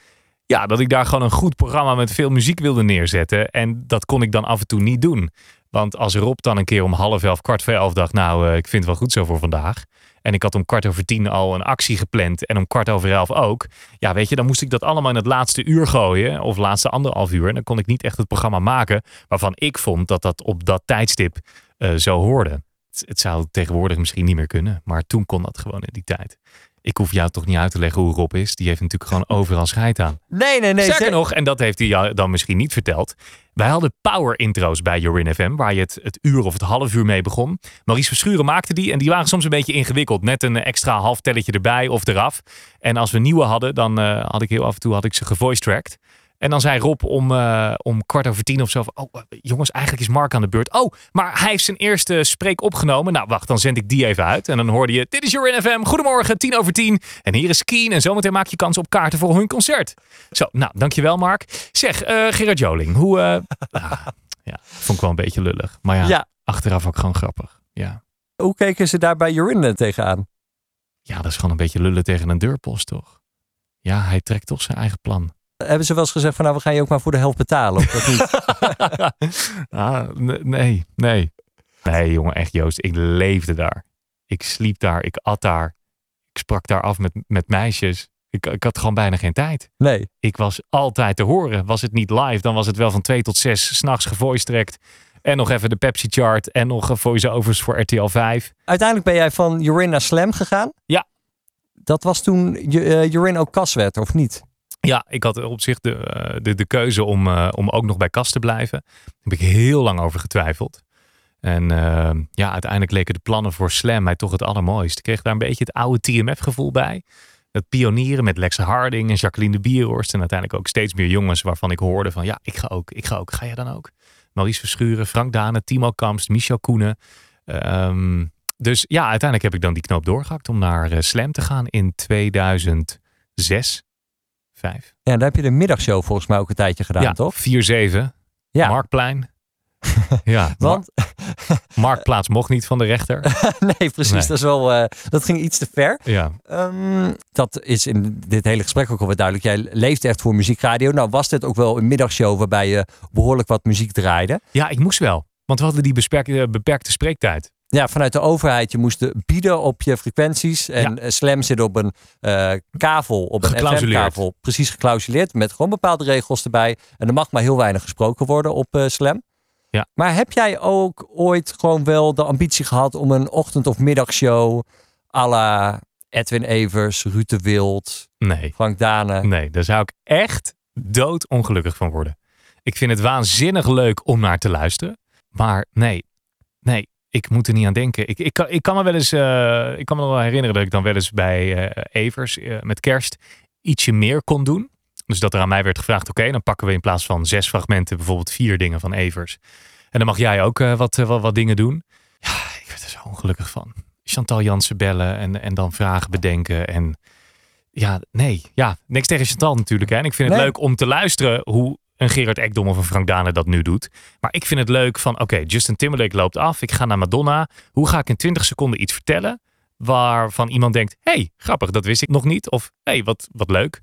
ja, dat ik daar gewoon een goed programma met veel muziek wilde neerzetten. En dat kon ik dan af en toe niet doen. Want als Rob dan een keer om half elf, kwart voor elf dacht, nou, eh, ik vind het wel goed zo voor vandaag. En ik had om kwart over tien al een actie gepland en om kwart over elf ook. Ja, weet je, dan moest ik dat allemaal in het laatste uur gooien. Of laatste anderhalf uur. En dan kon ik niet echt het programma maken waarvan ik vond dat dat op dat tijdstip eh, zo hoorde. Het zou tegenwoordig misschien niet meer kunnen. Maar toen kon dat gewoon in die tijd. Ik hoef jou toch niet uit te leggen hoe Rob is. Die heeft natuurlijk gewoon overal scheid aan. Nee, nee, nee. Sterker ze- nog, en dat heeft hij jou dan misschien niet verteld. Wij hadden power intro's bij Jorin FM, waar je het, het uur of het half uur mee begon. Maurice Verschuren maakte die en die waren soms een beetje ingewikkeld. Net een extra half telletje erbij of eraf. En als we nieuwe hadden, dan eh, had ik heel af en toe had ik ze gevoice-tracked. En dan zei Rob om, eh, om kwart over tien of zo. van, Oh, eh, jongens, eigenlijk is Mark aan de beurt. Oh, maar hij heeft zijn eerste spreek opgenomen. Nou, wacht, dan zend ik die even uit. En dan hoorde je: Dit is Jorin FM. Goedemorgen, tien over tien. En hier is Keen. En zometeen maak je kans op kaarten voor hun concert. Zo, nou, dankjewel, Mark. Zeg, eh, Gerard Joling, hoe. ah, ja, vond ik wel een beetje lullig. Maar ja, Ja. achteraf ook gewoon grappig. Ja. Hoe keken ze daar bij Jorin tegenaan? ja, dat is gewoon een beetje lullen tegen een deurpost, toch? Ja, hij trekt toch zijn eigen plan. Hebben ze wel eens gezegd van nou, we gaan je ook maar voor de helft betalen? Of dat niet? ah, nee, nee. Nee, jongen, echt Joost. Ik leefde daar. Ik sliep daar. Ik at daar. Ik sprak daar af met, met meisjes. Ik, ik had gewoon bijna geen tijd. Nee. Ik was altijd te horen. Was het niet live, dan was het wel van twee tot zes s'nachts gevoicetrekt. En nog even de Pepsi chart. En nog voice-overs voor RTL 5. Uiteindelijk ben jij van Jorin naar Slam gegaan. Ja. Dat was toen je- eh, Jorin ook kas werd, of niet? Ja, ik had op zich de, eh, de, de keuze om, eh, om ook nog bij Kast te blijven. Daar heb ik heel lang over getwijfeld. En eh, ja, uiteindelijk leken de plannen voor Slam mij toch het allermooist. Ik kreeg daar een beetje het oude TMF-gevoel bij. Het pionieren met Lex Harding en Jacqueline de Bierhorst. En uiteindelijk ook steeds meer jongens waarvan ik hoorde van... ja, ik ga ook, ik ga ook. Ga jij dan ook? Maurice Verschuren, Frank Dane, Timo Kamst, Michel Koenen. Ehm, dus ja, uiteindelijk heb ik dan die knoop doorgehakt om naar Slam te gaan in 2006, 5. Ja, daar heb je de middagshow volgens mij ook een tijdje gedaan, ja, toch? 4-7. Ja. Marktplein. ja, Want, Mar- Marktplaats mocht niet van de rechter. nee, precies, Nee. dat is wel, eh, dat ging iets te ver. Ja, Ehm, dat is in dit hele gesprek ook al wat duidelijk. Jij leeft echt voor muziekradio. Nou was dit ook wel een middagshow waarbij je behoorlijk wat muziek draaide. ja, ik moest wel. Want we hadden die beperkte, beperkte spreektijd. Ja, vanuit de overheid. Je moest bieden op je frequenties. En eh, Slam zit op een eh, kavel, op een. FM-kavel. Precies geklausuleerd, met gewoon bepaalde regels erbij. En er mag maar heel weinig gesproken worden op eh, Slam. Ja. Maar heb jij ook ooit gewoon wel de ambitie gehad om een ochtend- of middagshow à la Edwin Evers, Ruud de Wild, Nee, Frank Dane? nee, daar zou ik echt doodongelukkig van worden. Ik vind het waanzinnig leuk om naar te luisteren. Maar nee, nee, ik moet er niet aan denken. Ik, ik, kan, ik kan me wel eens, eh, ik kan me nog wel herinneren dat ik dan wel eens bij eh, Evers eh, met kerst ietsje meer kon doen. Dus dat er aan mij werd gevraagd, oké, dan pakken we in plaats van zes fragmenten bijvoorbeeld vier dingen van Evers. En dan mag jij ook wat, wat, wat dingen doen. Ja, ik werd er zo ongelukkig van. Chantal Jansen bellen en, en dan vragen bedenken. En ja, nee, ja, niks tegen Chantal natuurlijk. Hè. En ik vind het Nee. leuk om te luisteren hoe een Gerard Ekdom of een Frank Dane dat nu doet. Maar ik vind het leuk van, oké, Justin Timberlake loopt af. Ik ga naar Madonna. Hoe ga ik in 20 seconden iets vertellen waarvan iemand denkt, hey, grappig, dat wist ik nog niet. Of, hey, wat, wat leuk.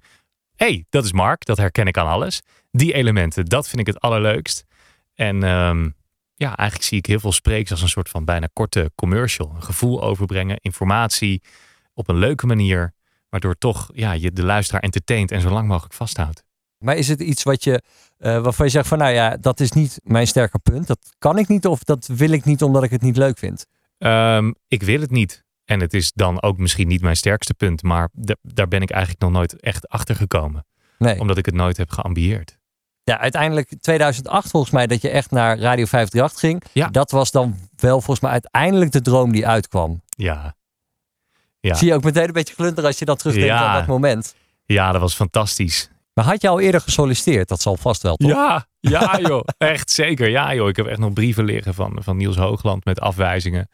hey, dat is Mark, dat herken ik aan alles. Die elementen, dat vind ik het allerleukst. En ehm, ja, eigenlijk zie ik heel veel spreeks als een soort van bijna korte commercial. Een gevoel overbrengen, informatie op een leuke manier. Waardoor toch ja, je de luisteraar entertaint en zo lang mogelijk vasthoudt. Maar is het iets wat je, eh, waarvan je zegt van nou ja, dat is niet mijn sterke punt. Dat kan ik niet of dat wil ik niet omdat ik het niet leuk vind. Ehm, ik wil het niet. En het is dan ook misschien niet mijn sterkste punt. Maar da- daar ben ik eigenlijk nog nooit echt achter gekomen. Nee. Omdat ik het nooit heb geambieerd. Ja, uiteindelijk 2008 volgens mij dat je echt naar Radio 538 ging. Ja. Dat was dan wel volgens mij uiteindelijk de droom die uitkwam. Ja. Ja. Zie je ook meteen een beetje glunter als je dat terugdenkt Ja. aan dat moment. ja, dat was fantastisch. Maar had je al eerder gesolliciteerd? Dat zal vast wel, toch? Ja, ja joh. echt zeker. Ja joh. Ik heb echt nog brieven liggen van, van Niels Hoogland met afwijzingen.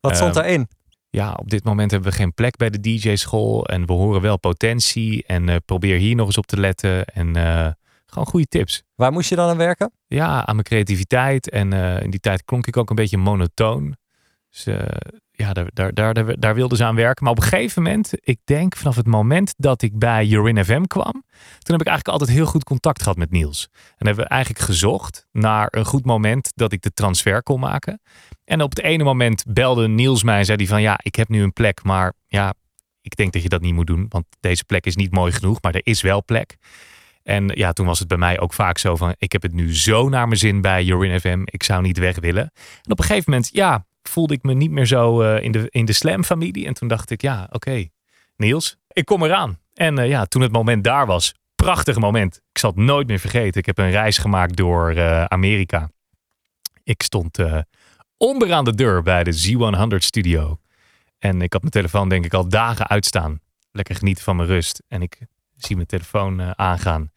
Wat stond Ehm, daarin? ja, op dit moment hebben we geen plek bij de DJ-school. En we horen wel potentie. En uh, probeer hier nog eens op te letten. En uh, gewoon goede tips. Waar moest je dan aan werken? Ja, aan mijn creativiteit. En uh, in die tijd klonk ik ook een beetje monotoon. Dus ja, daar, daar, daar, daar wilden ze aan werken. Maar op een gegeven moment, ik denk vanaf het moment dat ik bij Urin FM kwam, toen heb ik eigenlijk altijd heel goed contact gehad met Niels. En hebben we eigenlijk gezocht naar een goed moment dat ik de transfer kon maken. En op het ene moment belde Niels mij en zei hij van ja, ik heb nu een plek, maar ja, ik denk dat je dat niet moet doen, want deze plek is niet mooi genoeg, maar er is wel plek. En ja, toen was het bij mij ook vaak zo van, ik heb het nu zo naar mijn zin bij Urin FM, ik zou niet weg willen. En op een gegeven moment, ja, voelde ik me niet meer zo uh, in, de, in de slam-familie. En toen dacht ik, ja, oké, Niels, ik kom eraan. En uh, ja, toen het moment daar was, prachtig moment. Ik zal het nooit meer vergeten. Ik heb een reis gemaakt door uh, Amerika. Ik stond onderaan de deur bij de Z100 studio. En ik had mijn telefoon denk ik al dagen uitstaan. Lekker genieten van mijn rust. En ik zie mijn telefoon aangaan.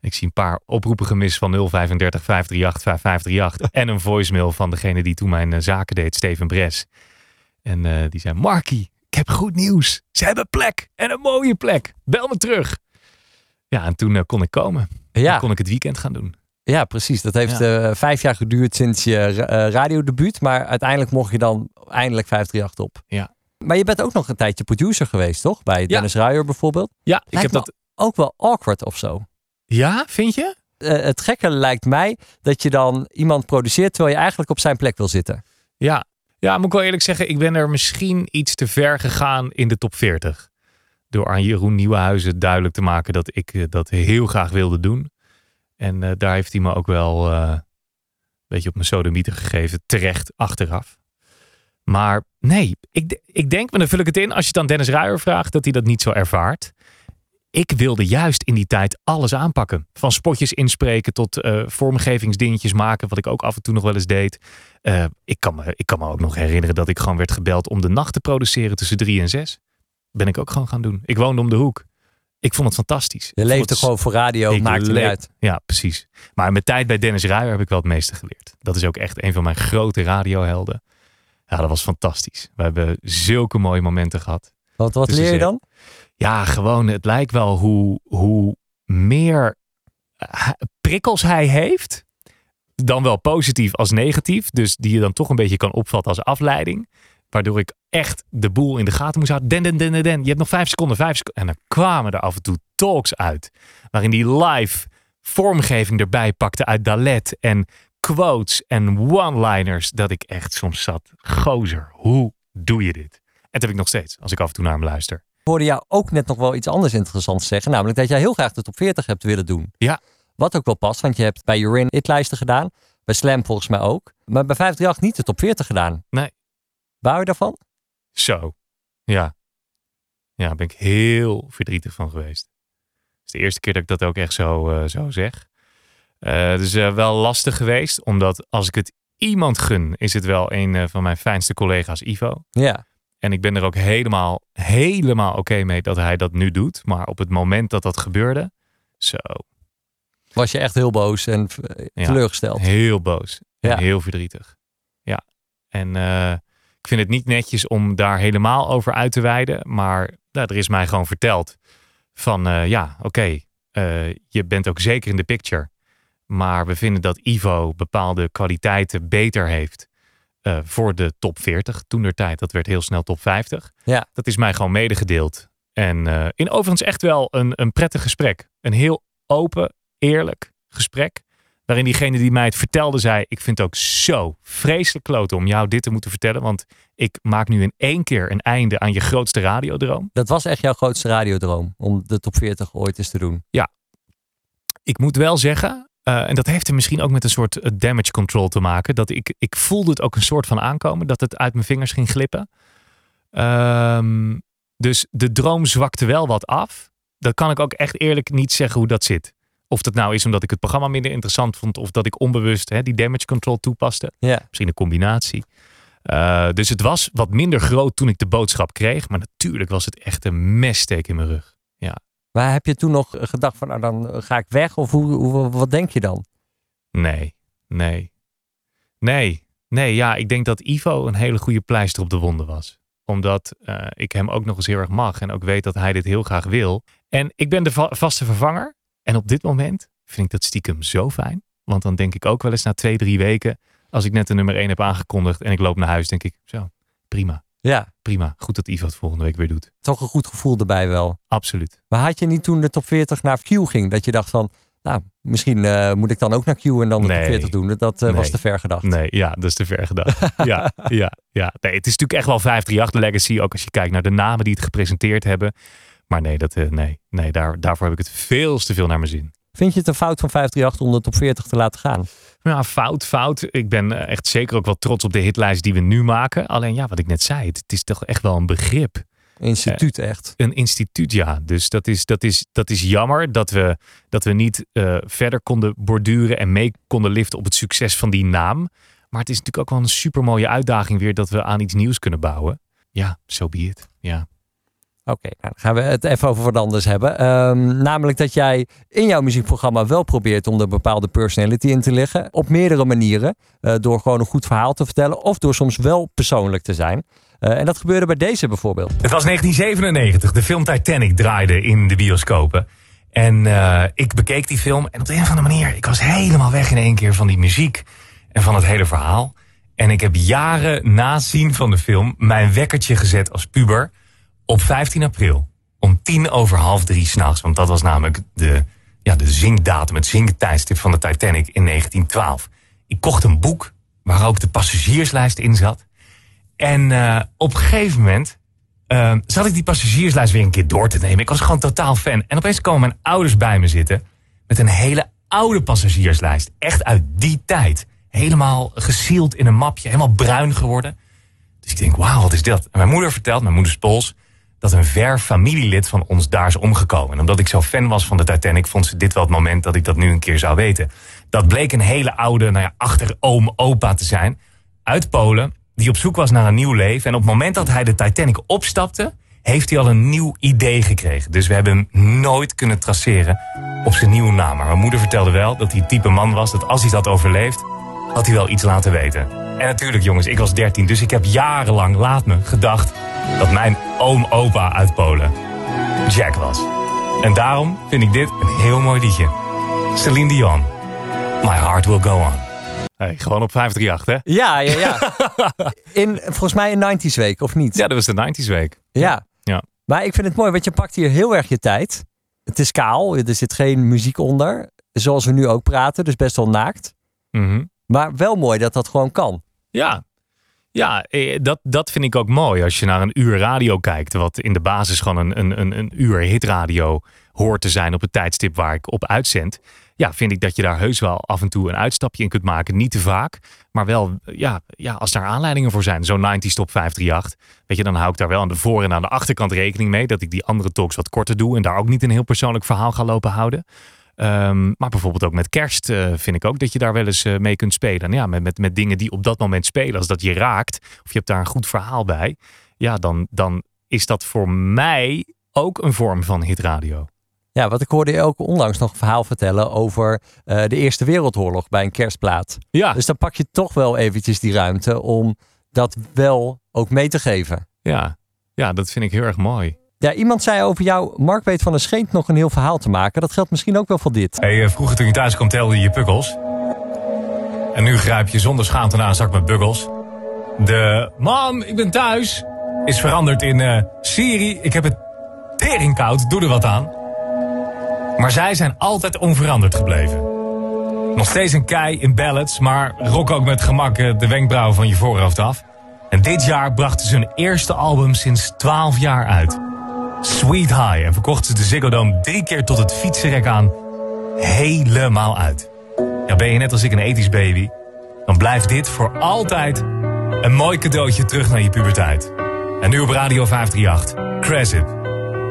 Ik zie een paar oproepen gemist van 035 538 5538. en een voicemail van degene die toen mijn uh, zaken deed, Steven Bres. En uh, die zei: Markie, ik heb goed nieuws. Ze hebben plek. En een mooie plek. Bel me terug. Ja, en toen uh, kon ik komen. Ja. Toen kon ik het weekend gaan doen. Ja, precies. Dat heeft ja. vijf jaar geduurd sinds je radiodebuut. Maar uiteindelijk mocht je dan eindelijk 538 op. Ja. Maar je bent ook nog een tijdje producer geweest, toch? Bij Dennis ja. Ruijer bijvoorbeeld. Ja, ik heb dat ook wel awkward of zo. Ja, vind je? Uh, het gekke lijkt mij dat je dan iemand produceert terwijl je eigenlijk op zijn plek wil zitten. Ja, ja moet ik wel eerlijk zeggen, ik ben er misschien iets te ver gegaan in de top 40. Door aan Jeroen Nieuwenhuizen duidelijk te maken dat ik uh, dat heel graag wilde doen. En uh, daar heeft hij me ook wel een beetje op mijn sodomieter gegeven, terecht achteraf. Maar nee, ik, ik denk, maar dan vul ik het in, als je dan Dennis Ruijer vraagt, dat hij dat niet zo ervaart ik wilde juist in die tijd alles aanpakken. Van spotjes inspreken tot uh, vormgevingsdingetjes maken, wat ik ook af en toe nog wel eens deed. Uh, ik, kan me, ik kan me ook nog herinneren dat ik gewoon werd gebeld om de nacht te produceren tussen drie en zes. Ben ik ook gewoon gaan doen. Ik woonde om de hoek. Ik vond het fantastisch. Je leefde gewoon voor radio, maakt het niet uit. Ja, precies. Maar met tijd bij Dennis Ruijer heb ik wel het meeste geleerd. Dat is ook echt een van mijn grote radiohelden. Ja, dat was fantastisch. We hebben zulke mooie momenten gehad. Wat, wat leer je dan? Ja, gewoon, het lijkt wel hoe, hoe meer eh, prikkels hij heeft. Dan wel positief als negatief. Dus die je dan toch een beetje kan opvatten als afleiding. Waardoor ik echt de boel in de gaten moest houden. Den, den, den, den, den. Je hebt nog vijf seconden, vijf seconden. En dan kwamen er af en toe talks uit. Waarin die live vormgeving erbij pakte uit Dalet. En quotes en one-liners. Dat ik echt soms zat. Gozer, hoe doe je dit? En dat heb ik nog steeds. Als ik af en toe naar hem luister hoorde jou ook net nog wel iets anders interessants zeggen. Namelijk dat jij heel graag de top 40 hebt willen doen. Ja. Wat ook wel past, want je hebt bij Urin hitlijsten gedaan. Bij Slam volgens mij ook. Maar bij 538 niet de top 40 gedaan. Nee. Wou je daarvan? Zo. Ja. Ja, daar ben ik heel verdrietig van geweest. Het is de eerste keer dat ik dat ook echt zo, uh, zo zeg. Uh, het is uh, wel lastig geweest, omdat als ik het iemand gun, is het wel een van mijn fijnste collega's, Ivo. Ja. En ik ben er ook helemaal, helemaal oké mee dat hij dat nu doet. Maar op het moment dat dat gebeurde, zo. Was je echt heel boos en teleurgesteld? Ja, heel boos. En heel verdrietig. Ja. En uh, ik vind het niet netjes om daar helemaal over uit te wijden. Maar nou, er is mij gewoon verteld van uh, ja, oké, okay, uh, je bent ook zeker in de picture. Maar we vinden dat Ivo bepaalde kwaliteiten beter heeft uh, voor de top 40. Toen der tijd, dat werd heel snel top 50. Ja. Dat is mij gewoon medegedeeld. En uh, in overigens echt wel een, een prettig gesprek. Een heel open, eerlijk gesprek. Waarin diegene die mij het vertelde zei: Ik vind het ook zo vreselijk kloten om jou dit te moeten vertellen. Want ik maak nu in één keer een einde aan je grootste radiodroom. Dat was echt jouw grootste radiodroom om de top 40 ooit eens te doen. Ja. Ik moet wel zeggen, uh, en dat heeft er misschien ook met een soort eh, damage control te maken. Dat ik, ik voelde het ook een soort van aankomen. Dat het uit mijn vingers ging glippen. Um, dus de droom zwakte wel wat af. Dat kan ik ook echt eerlijk niet zeggen hoe dat zit. Of dat nou is omdat ik het programma minder interessant vond. Of dat ik onbewust hè, die damage control toepaste. Ja. Misschien een combinatie. Uh, dus het was wat minder groot toen ik de boodschap kreeg. Maar natuurlijk was het echt een messteek in mijn rug. Ja. Maar heb je toen nog gedacht van nou dan ga ik weg of hoe, hoe, wat denk je dan? Nee, nee. Nee, nee, ja, ik denk dat Ivo een hele goede pleister op de wonden was. Omdat eh, ik hem ook nog eens heel erg mag. En ook weet dat hij dit heel graag wil. En ik ben de va- vaste vervanger. En op dit moment vind ik dat stiekem zo fijn. Want dan denk ik ook wel eens na twee, drie weken. Als ik net de nummer één heb aangekondigd en ik loop naar huis, denk ik zo, prima. Ja, Prima. Goed dat Ivo het volgende week weer doet. toch een goed gevoel erbij wel. Absoluut. Maar had je niet toen de top 40 naar Q ging, dat je dacht van, nou, misschien eh, moet ik dan ook naar Q en dan de top Nee. 40 doen? Dat eh, was te ver gedacht. Nee, ja, dat is te ver gedacht. ja, ja, ja. Nee, het is natuurlijk echt wel 538 de legacy. Ook als je kijkt naar de namen die het gepresenteerd hebben. Maar nee, dat, eh, nee, nee daar, daarvoor heb ik het veel te veel naar mijn zin. Vind je het een fout van 538 om de top 40 te laten gaan? Ja, fout, fout. Ik ben eh, echt zeker ook wel trots op de hitlijst die we nu maken. Alleen ja, wat ik net zei, het, is toch echt wel een begrip. Instituut echt. Een instituut, ja. Dus dat is, dat is, dat is jammer dat we, dat we niet eh, verder konden borduren en mee konden liften op het succes van die naam. Maar het is natuurlijk ook wel een super mooie uitdaging weer dat we aan iets nieuws kunnen bouwen. Ja, so be it. Ja. Oké, nou, dan gaan we het even over wat anders hebben. Ehm, namelijk dat jij in jouw muziekprogramma wel probeert om er bepaalde personality in te leggen. Op meerdere manieren. Eh, door gewoon een goed verhaal te vertellen of door soms wel persoonlijk te zijn. Eh, en dat gebeurde bij deze bijvoorbeeld. Het was 1997. De film Titanic draaide in de bioscopen. En eh, ik bekeek die film. En op de een of andere manier, ik was helemaal weg in één keer van die muziek. En van het hele verhaal. En ik heb jaren na zien van de film mijn wekkertje gezet als puber. Op 15 april. Om tien over half drie s'nachts. Want dat was namelijk de, ja, de zinkdatum, het zinktijdstip van de Titanic in 1912. Ik kocht een boek waar ook de passagierslijst in zat. En eh, op een gegeven moment uh, zat ik die passagierslijst weer een keer door te nemen. Ik was gewoon totaal fan. En opeens komen mijn ouders bij me zitten met een hele oude passagierslijst. Echt uit die tijd. Helemaal gesield in een mapje, helemaal bruin geworden. Dus ik denk, wauw, wat is dat? En mijn moeder vertelt, mijn moeder is Pools, dat een ver familielid van ons daar is omgekomen. En omdat ik zo fan was van de Titanic, vond ze dit wel het moment dat ik dat nu een keer zou weten. Dat bleek een hele oude, nou ja, achteroom opa te zijn. Uit Polen, die op zoek was naar een nieuw leven. En op het moment dat hij de Titanic opstapte, heeft hij al een nieuw idee gekregen. Dus we hebben hem nooit kunnen traceren op zijn nieuwe naam. Maar mijn moeder vertelde wel dat hij type man was dat als hij dat overleeft, had hij wel iets laten weten. En natuurlijk jongens, ik was 13, dus ik heb jarenlang, laat me, gedacht dat mijn oom-opa uit Polen Jack was. En daarom vind ik dit een heel mooi liedje. Celine Dion, My Heart Will Go On. Hey, gewoon op 538, hè? Ja, ja, ja. In, volgens mij een 90s week, of niet? Ja, dat was de 90s week. Ja. Ja. Maar ik vind het mooi, want je pakt hier heel erg je tijd. Het is kaal, er zit geen muziek onder. Zoals we nu ook praten, dus best wel naakt. Mhm. Maar wel mooi dat dat gewoon kan. Ja, ja eh, dat, dat vind ik ook mooi als je naar een uur radio kijkt. Wat in de basis gewoon een, een, een, een uur hitradio hoort te zijn op het tijdstip waar ik op uitzend. Ja, vind ik dat je daar heus wel af en toe een uitstapje in kunt maken. Niet te vaak, maar wel ja, ja, als daar aanleidingen voor zijn. Zo'n 90 top 538. Weet je, dan hou ik daar wel aan de voor- en aan de achterkant rekening mee. Dat ik die andere talks wat korter doe. En daar ook niet een heel persoonlijk verhaal ga lopen houden. Um, maar bijvoorbeeld ook met kerst uh, vind ik ook dat je daar wel eens uh, mee kunt spelen. En ja, met, met, met dingen die op dat moment spelen. Als dat je raakt, of je hebt daar een goed verhaal bij. Ja, dan, dan is dat voor mij ook een vorm van hitradio. Ja, wat ik hoorde je ook onlangs nog een verhaal vertellen over uh, de Eerste Wereldoorlog bij een kerstplaat. Ja. Dus dan pak je toch wel eventjes die ruimte om dat wel ook mee te geven. Ja, ja dat vind ik heel erg mooi. Ja, iemand zei over jou, Mark weet van een scheent nog een heel verhaal te maken. Dat geldt misschien ook wel voor dit. Hey, vroeger toen je thuis kwam telde je je pukkels. En nu grijp je zonder schaamte naar een zak met buggels. De mam, ik ben thuis is veranderd in uh, Siri, ik heb het tering koud, doe er wat aan. Maar zij zijn altijd onveranderd gebleven. Nog steeds een kei in ballads, maar rock ook met gemak de wenkbrauwen van je voorhoofd af. En dit jaar brachten ze hun eerste album sinds 12 jaar uit. Sweet High en verkochten ze de Ziggo Dome drie keer tot het fietsenrek aan helemaal uit. Ja, ben je net als ik een ethisch baby, dan blijft dit voor altijd een mooi cadeautje terug naar je puberteit. En nu op Radio 538, Cresip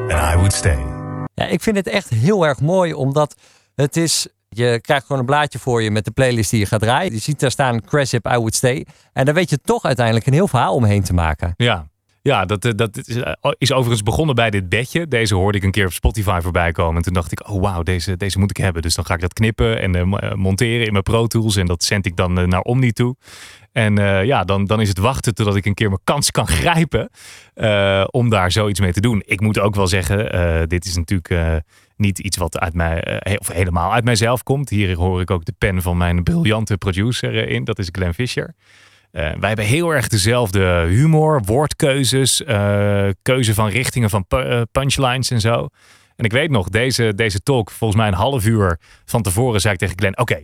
en I Would Stay. Ja, ik vind het echt heel erg mooi, omdat het is... Je krijgt gewoon een blaadje voor je met de playlist die je gaat draaien. Je ziet daar staan Cresip, I Would Stay. En daar weet je toch uiteindelijk een heel verhaal omheen te maken. Ja, ja, dat, dat is overigens begonnen bij dit bedje. Deze hoorde ik een keer op Spotify voorbij komen. En toen dacht ik, oh wauw, deze, deze moet ik hebben. Dus dan ga ik dat knippen en uh, monteren in mijn Pro Tools. En dat zend ik dan naar Omni toe. En eh, ja, dan, dan is het wachten totdat ik een keer mijn kans kan grijpen eh, om daar zoiets mee te doen. Ik moet ook wel zeggen, eh, dit is natuurlijk niet iets wat uit mij, of helemaal uit mijzelf komt. Hier hoor ik ook de pen van mijn briljante producer in. Dat is Glenn Fisher. Wij hebben heel erg dezelfde humor, woordkeuzes, keuze van richtingen van punchlines en zo. En ik weet nog, deze, deze talk, volgens mij een half uur van tevoren, zei ik tegen Glenn: Oké,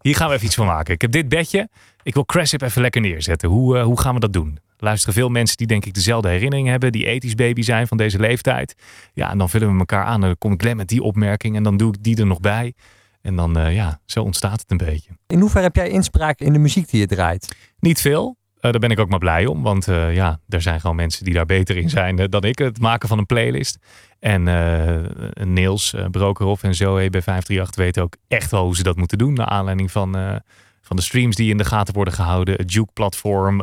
hier gaan we even iets van maken. Ik heb dit bedje. Ik wil Cressip even lekker neerzetten. Hoe, hoe gaan we dat doen? luisteren veel mensen die denk ik dezelfde herinneringen hebben. Die ethisch baby zijn van deze leeftijd. Ja, en dan vullen we elkaar aan. Dan kom ik Glenn met die opmerking en dan doe ik die er nog bij. En dan, uh, ja, zo ontstaat het een beetje. In hoeverre heb jij inspraak in de muziek die je draait? Niet veel. Uh, daar ben ik ook maar blij om. Want uh, ja, er zijn gewoon mensen die daar beter in zijn dan ik. Het maken van een playlist. En Niels Brokerhoff en Zoe bij 538 weten ook echt wel hoe ze dat moeten doen. Naar aanleiding van, van de streams die in de gaten worden gehouden. Het Juke-platform.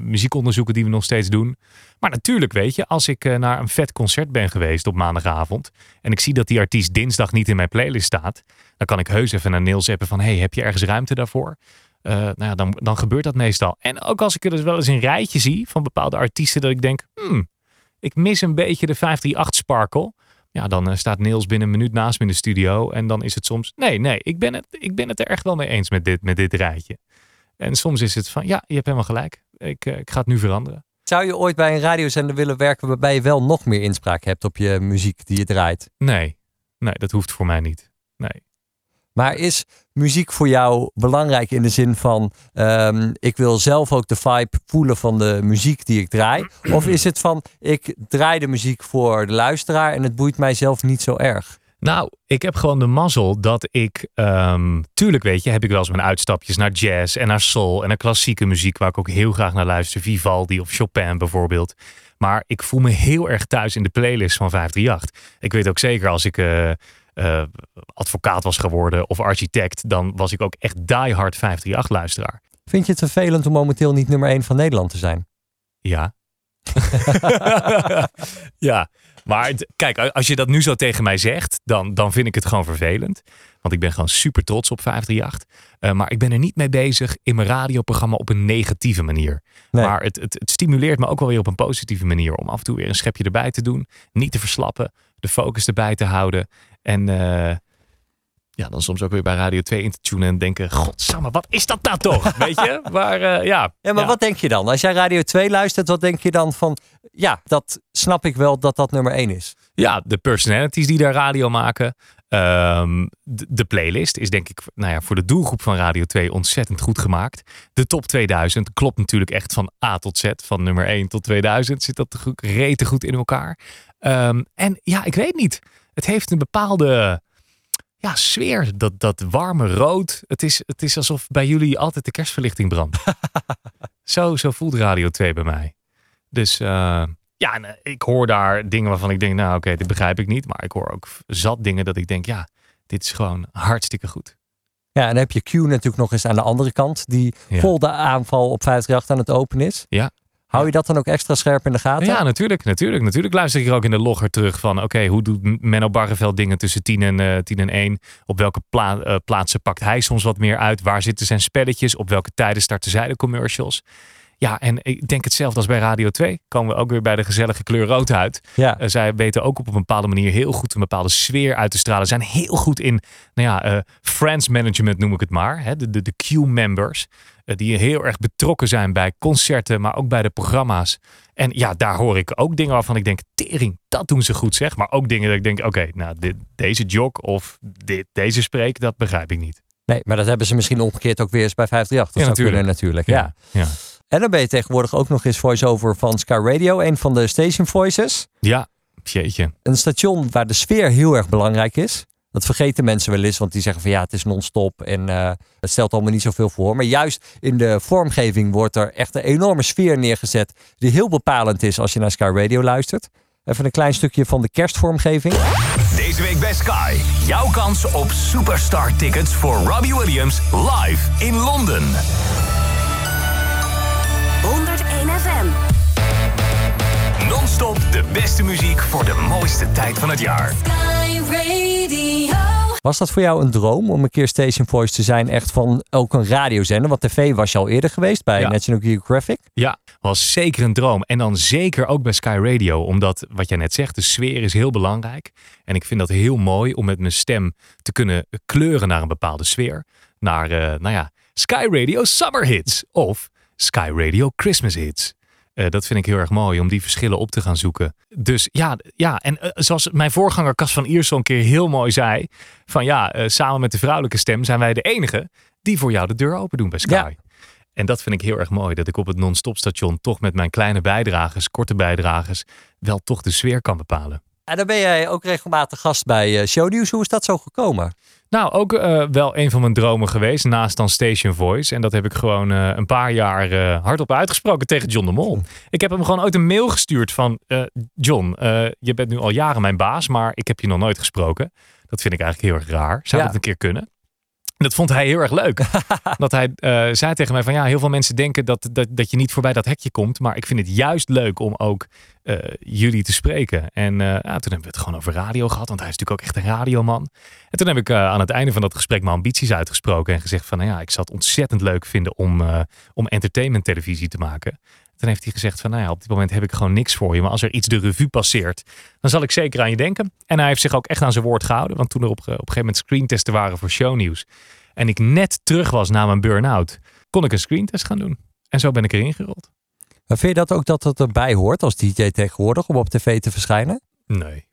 muziekonderzoeken die we nog steeds doen. Maar natuurlijk weet je, als ik naar een vet concert ben geweest op maandagavond. En ik zie dat die artiest dinsdag niet in mijn playlist staat. Dan kan ik heus even naar Niels hebben van, hey, heb je ergens ruimte daarvoor? Uh, nou ja, dan, dan gebeurt dat meestal. En ook als ik er dus wel eens een rijtje zie van bepaalde artiesten, dat ik denk, hmm, ik mis een beetje de 538 sparkle. Ja, dan uh, staat Niels binnen een minuut naast me in de studio. En dan is het soms, nee, nee, ik ben het, ik ben het er echt wel mee eens met dit, met dit rijtje. En soms is het van, ja, je hebt helemaal gelijk. Ik, ik ga het nu veranderen. Zou je ooit bij een radiozender willen werken waarbij je wel nog meer inspraak hebt op je muziek die je draait? Nee, nee, dat hoeft voor mij niet. Nee. Maar is muziek voor jou belangrijk in de zin van um, ik wil zelf ook de vibe voelen van de muziek die ik draai? Of is het van ik draai de muziek voor de luisteraar en het boeit mij zelf niet zo erg? Nou, ik heb gewoon de mazzel dat ik, um, tuurlijk weet je, heb ik wel eens mijn uitstapjes naar jazz en naar soul en naar klassieke muziek waar ik ook heel graag naar luister, Vivaldi of Chopin bijvoorbeeld. Maar ik voel me heel erg thuis in de playlist van 538. Ik weet ook zeker als ik uh, uh, advocaat was geworden of architect, dan was ik ook echt diehard 538 luisteraar. Vind je het vervelend om momenteel niet nummer 1 van Nederland te zijn? Ja. ja, maar kijk, als je dat nu zo tegen mij zegt, dan, dan vind ik het gewoon vervelend. Want ik ben gewoon super trots op 538. Uh, maar ik ben er niet mee bezig in mijn radioprogramma op een negatieve manier. Nee. Maar het, het, het, stimuleert me ook wel weer op een positieve manier. Om af en toe weer een schepje erbij te doen. Niet te verslappen. De focus erbij te houden. En uh, ja, dan soms ook weer bij Radio 2 in te tunen en denken: Godsamme, wat is dat nou toch? Weet je? Maar uh, ja. Ja, maar ja. wat denk je dan? Als jij Radio 2 luistert, wat denk je dan van: Ja, dat snap ik wel dat dat nummer 1 is? Ja, de personalities die daar radio maken. Um, de, de, playlist is denk ik nou ja, voor de doelgroep van Radio 2 ontzettend goed gemaakt. De top 2000 klopt natuurlijk echt van A tot Z. Van nummer 1 tot 2000 zit dat rete goed in elkaar. Um, en ja, ik weet niet. Het heeft een bepaalde ja, sfeer. Dat, dat warme rood. Het is, het is alsof bij jullie altijd de kerstverlichting brandt. zo, zo voelt Radio 2 bij mij. Dus uh, ja, en, ik hoor daar dingen waarvan ik denk, nou oké, okay, dit begrijp ik niet. Maar ik hoor ook zat dingen dat ik denk, ja, dit is gewoon hartstikke goed. Ja, en dan heb je Q natuurlijk nog eens aan de andere kant, die ja. vol de aanval op 538 aan het openen is. Ja. Hou je dat dan ook extra scherp in de gaten? Ja, natuurlijk. Natuurlijk, natuurlijk luister ik ook in de logger terug van... oké, okay, hoe doet Menno Barreveld dingen tussen 10 en, uh, 10 en 1? Op welke pla uh, plaatsen pakt hij soms wat meer uit? Waar zitten zijn spelletjes? Op welke tijden starten zij de commercials? Ja, en ik denk hetzelfde als bij Radio 2. Komen we ook weer bij de gezellige kleur rood uit. Ja. Uh, zij weten ook op een bepaalde manier heel goed een bepaalde sfeer uit te stralen. Zijn heel goed in, nou ja, uh, friends management noem ik het maar. Hè? De, de, de Q-members. Uh, die heel erg betrokken zijn bij concerten, maar ook bij de programma's. En ja, daar hoor ik ook dingen waarvan ik denk, tering, dat doen ze goed zeg. Maar ook dingen dat ik denk, oké, okay, nou, dit, deze jog of dit, deze spreek, dat begrijp ik niet. Nee, maar dat hebben ze misschien omgekeerd ook weer eens bij 538. Dat ja, natuurlijk. kunnen natuurlijk, ja. ja. En dan ben je tegenwoordig ook nog eens voice-over van Sky Radio, een van de station voices. Ja, jeetje. Een station waar de sfeer heel erg belangrijk is. Dat vergeten mensen wel eens, want die zeggen van ja, het is non-stop en uh, het stelt allemaal niet zoveel voor. Maar juist in de vormgeving wordt er echt een enorme sfeer neergezet die heel bepalend is als je naar Sky Radio luistert. Even een klein stukje van de kerstvormgeving. Deze week bij Sky. Jouw kans op superstar tickets voor Robbie Williams live in Londen. 101 FM. Non-stop de beste muziek voor de mooiste tijd van het jaar. Sky Radio. Was dat voor jou een droom om een keer Station Voice te zijn, echt van ook een radiozender? Want tv was je al eerder geweest bij Ja. National Geographic. Ja, was zeker een droom. En dan zeker ook bij Sky Radio. Omdat, wat jij net zegt, de sfeer is heel belangrijk. En ik vind dat heel mooi om met mijn stem te kunnen kleuren naar een bepaalde sfeer. Naar, eh, nou ja, Sky Radio Summer Hits. Of Sky Radio Christmas Hits. Eh, dat vind ik heel erg mooi om die verschillen op te gaan zoeken. Dus ja, ja en eh, zoals mijn voorganger Cas van Iersel een keer heel mooi zei: van ja, eh, samen met de vrouwelijke stem zijn wij de enige die voor jou de deur open doen bij Sky. En dat vind ik heel erg mooi, dat ik op het non-stop station toch met mijn kleine bijdragers, korte bijdragers, wel toch de sfeer kan bepalen. En dan ben jij ook regelmatig gast bij Shownieuws. Hoe is dat zo gekomen? Nou, ook eh, wel een van mijn dromen geweest, naast dan Station Voice. En dat heb ik gewoon eh, een paar jaar eh, hardop uitgesproken tegen John de Mol. Ik heb hem gewoon ooit een mail gestuurd van... John, je bent nu al jaren mijn baas, maar ik heb je nog nooit gesproken. Dat vind ik eigenlijk heel erg raar. Zou Ja. dat een keer kunnen? Dat vond hij heel erg leuk. dat hij eh, zei tegen mij van ja, heel veel mensen denken dat, dat, dat je niet voorbij dat hekje komt. Maar ik vind het juist leuk om ook eh, jullie te spreken. En eh, toen hebben we het gewoon over radio gehad. Want hij is natuurlijk ook echt een radioman. En toen heb ik aan het einde van dat gesprek mijn ambities uitgesproken. En gezegd van nou ja, ik zou het ontzettend leuk vinden om, om entertainment televisie te maken. Toen heeft hij gezegd van nou ja, op dit moment heb ik gewoon niks voor je. Maar als er iets de revue passeert, dan zal ik zeker aan je denken. En hij heeft zich ook echt aan zijn woord gehouden. Want toen er op, op een gegeven moment screentesten waren voor shownieuws. En ik net terug was na mijn burn-out, kon ik een screentest gaan doen. En zo ben ik erin gerold. Maar vind je dat ook dat het erbij hoort als DJ tegenwoordig om op tv te verschijnen? Nee.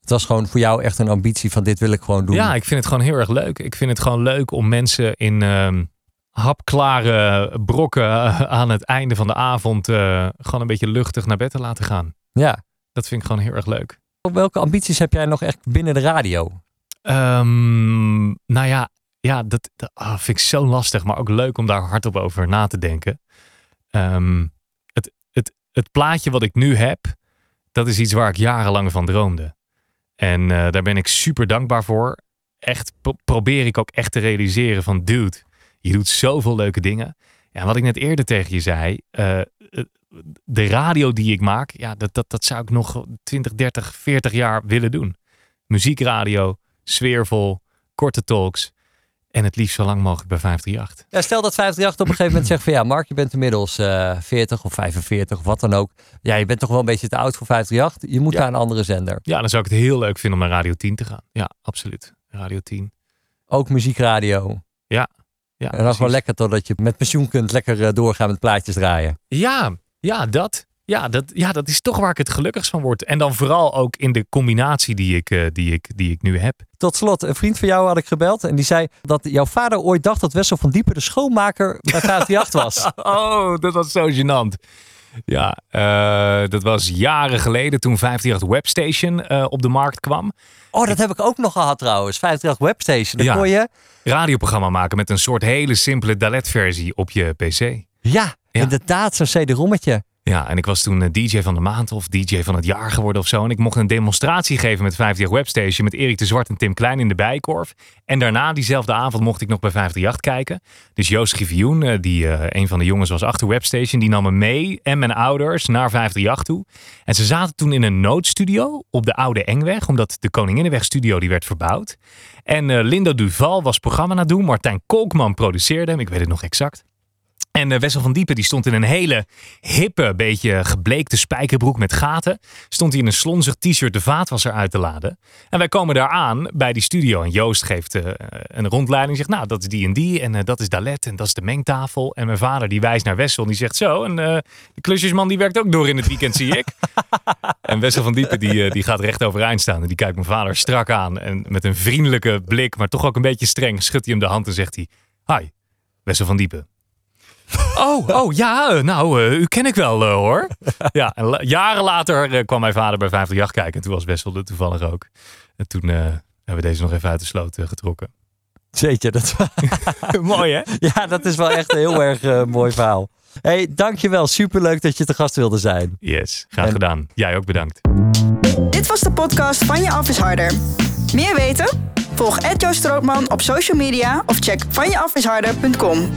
Het was gewoon voor jou echt een ambitie van dit wil ik gewoon doen. Ja, ik vind het gewoon heel erg leuk. Ik vind het gewoon leuk om mensen in ehm, hapklare brokken eh, aan het einde van de avond eh, gewoon een beetje luchtig naar bed te laten gaan. Ja. Dat vind ik gewoon heel erg leuk. Welke ambities heb jij nog echt binnen de radio? Ehm, nou ja, ja dat, dat ah, vind ik zo lastig, maar ook leuk om daar hardop over na te denken. Ehm, het, het, het plaatje wat ik nu heb, dat is iets waar ik jarenlang van droomde. En eh, daar ben ik super dankbaar voor. Echt pro- probeer ik ook echt te realiseren van, dude, je doet zoveel leuke dingen. Ja, wat ik net eerder tegen je zei, eh, eh, de radio die ik maak, ja, dat, dat, dat zou ik nog 20, 30, 40 jaar willen doen. Muziekradio, sfeervol, korte talks. En het liefst zo lang mogelijk bij 538. Ja, stel dat 538 op een gegeven moment zegt van ja, Mark, je bent inmiddels eh 40 of 45 of wat dan ook. Ja, je bent toch wel een beetje te oud voor 538. Je moet Ja. naar een andere zender. Ja, dan zou ik het heel leuk vinden om naar Radio 10 te gaan. Ja, absoluut. Radio 10. Ook muziekradio. Ja. Ja en dan gewoon lekker totdat je met pensioen kunt lekker eh, doorgaan met plaatjes draaien. Ja, ja, dat. Ja dat, ja, dat is toch waar ik het gelukkigst van word. En dan vooral ook in de combinatie die ik, eh, die ik, die ik nu heb. Tot slot, een vriend van jou had ik gebeld en die zei dat jouw vader ooit dacht dat Wessel van Diepen de schoonmaker bij 538 was. Oh, dat was zo gênant. Ja, eh, dat was jaren geleden toen 538 Webstation eh, op de markt kwam. Oh, dat heb ik ook nog gehad trouwens. 538 Webstation. Ja. kon je... Radioprogramma maken met een soort hele simpele Dalet-versie op je PC. Ja, inderdaad, zo'n CD-rommetje. Ja, en ik was toen eh, DJ van de maand of DJ van het jaar geworden of zo. En ik mocht een demonstratie geven met 50 Webstation met Erik de Zwart en Tim Klein in de bijkorf. En daarna, diezelfde avond, mocht ik nog bij 538 kijken. Dus Joost Givioen, eh, die eh, een van de jongens was achter Webstation, die nam me mee en mijn ouders naar 538 toe. En ze zaten toen in een noodstudio op de Oude Engweg, omdat de Koninginnenweg studio die werd verbouwd. En eh Linda Duval was programma aan doen. Martijn Kolkman produceerde hem, ik weet het nog exact. En eh, Wessel van Diepen die stond in een hele hippe, beetje gebleekte spijkerbroek met gaten. Stond hij in een slonzig t-shirt de vaatwasser uit te laden. En wij komen daar aan bij die studio. En Joost geeft eh, een rondleiding. Zegt, nou, dat is die en die. En eh, dat is Dalet. En dat is de mengtafel. En mijn vader die wijst naar Wessel. En die zegt zo. En eh, de klusjesman die werkt ook door in het weekend, zie ik. En Wessel van Diepen die, die gaat recht overeind staan. En die kijkt mijn vader strak aan. En met een vriendelijke blik, maar toch ook een beetje streng, schudt hij hem de hand en zegt hij... Hi, Wessel van Diepen. Oh, oh ja, eh, nou, eh, u ken ik wel eh, hoor. Ja, en la- jaren later kwam mijn vader bij 538 kijken. En toen was Wessel er toevallig ook. En toen eh, hebben we deze nog even uit de sloot getrokken. Zeetje, dat Mooi hè? Ja, dat is wel echt een heel erg mooi verhaal. hey, dankjewel. Superleuk dat je te gast wilde zijn. Yes, graag gedaan. Jij ook bedankt. Dit was de podcast van Je Af is Harder. Meer weten? Volg Joe Strootman op social media of check vanjeafisharder.com.